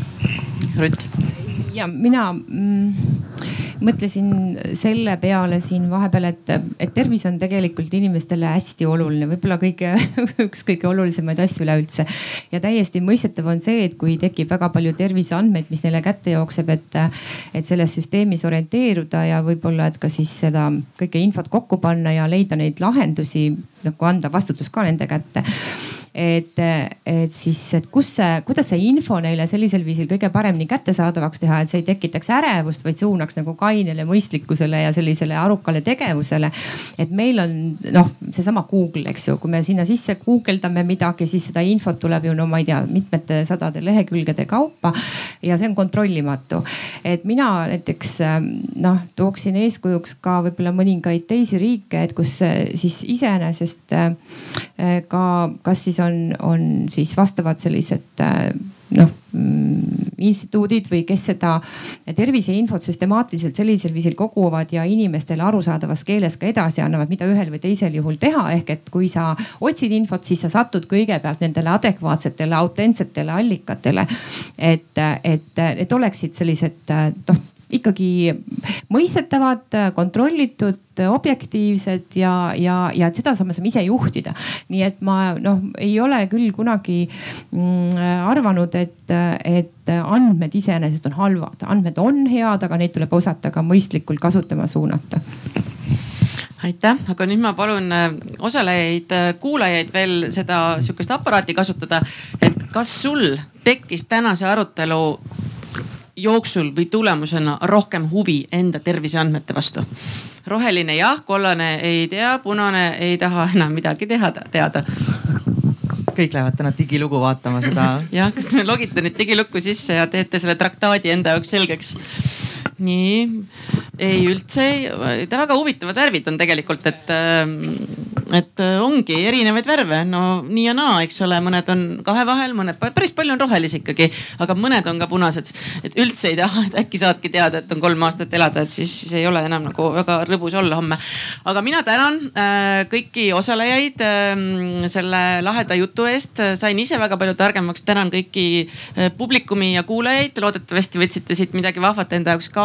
Rutt. Ja mina mm, mõtlesin selle peale siin vahepeal, et, et tervis on tegelikult inimestele hästi oluline, võib-olla kõige, üks kõige olulisemaid asju üleüldse. ja täiesti mõistetav on see, et kui tekib väga palju terviseandmeid, mis neile kätte jookseb, et, et selles süsteemis orienteeruda ja võib-olla, et ka siis seda kõike infot kokku panna ja leida neid lahendusi, nagu anda vastutus ka nende kätte et, et siis, et kus see, kuidas see info neile sellisel viisil kõige paremini kättesaadavaks teha, et see ei tekitaks ärevust, vaid suunaks nagu kainele mõistlikkusele ja sellisele arukale tegevusele. et meil on noh, seesama Google, eks ju, kui me sinna sisse guugeldame midagi, siis seda infot tuleb ju no ma ei tea, mitmete sadade lehekülgede kaupa ja see on kontrollimatu. et mina näiteks noh, tooksin eeskujuks ka võib-olla mõningaid teisi riike, et kus siis iseenesest ka, kas siis on, on siis vastavad sellised äh, noh mm, instituudid või kes seda terviseinfot süstemaatiliselt sellisel viisil koguvad ja inimestele arusaadavas keeles ka edasi annavad, mida ühel või teisel juhul teha. ehk et kui sa otsid infot, siis sa satud kõigepealt nendele adekvaatsetele, autentsetele allikatele. et, et, et oleksid sellised noh ikkagi mõistetavad, kontrollitud, objektiivsed ja, ja, ja et seda saame, saame ise juhtida. nii et ma noh, ei ole küll kunagi mm, arvanud, et, et andmed iseenesest on halvad, andmed on head, aga neid tuleb osata ka mõistlikult kasutama suunata aitäh, aga nüüd ma palun äh, osalejaid, äh, kuulajaid veel seda sihukest aparaati kasutada. et kas sul tekkis tänase arutelu jooksul või tulemusena rohkem huvi enda terviseandmete vastu? roheline jah, kollane ei tea, punane ei taha enam midagi teha, teada kõik lähevad täna digilugu vaatama seda. jah, kas te logite nüüd digilukku sisse ja teete selle traktaadi enda jaoks selgeks? Nii, ei üldse väga huvitavad värvid on tegelikult, et ähm, et äh, ongi erinevaid värve, no nii ja naa, eks ole, mõned on kahe vahel, mõned päris palju on rohelisi ikkagi, aga mõned on ka punased. et üldse ei taha, et äkki saadki teada, et on kolm aastat elada, et siis, siis ei ole enam nagu väga rõbus olla homme. aga mina tänan äh, kõiki osalejaid äh, selle laheda jutu eest, sain ise väga palju targemaks, tänan kõiki äh, publikumi ja kuulajaid, loodetavasti võtsite siit midagi vahvat enda jaoks kaasa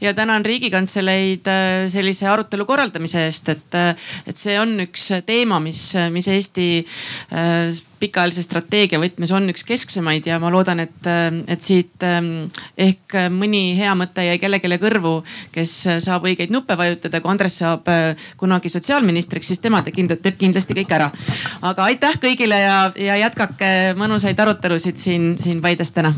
ja tänan Riigikantseleid sellise arutelu korraldamise eest, et, et see on üks teema, mis, mis Eesti pikaajalise strateegia võtmes on üks kesksemaid ja ma loodan, et, et siit ähm, ehk mõni hea mõte jäi kellelegi kõrvu, kes saab õigeid nuppe vajutada. kui Andres saab äh, kunagi sotsiaalministriks, siis tema teeb kindlasti kõik ära. aga aitäh kõigile ja, ja jätkake mõnusaid arutelusid siin, siin Paides täna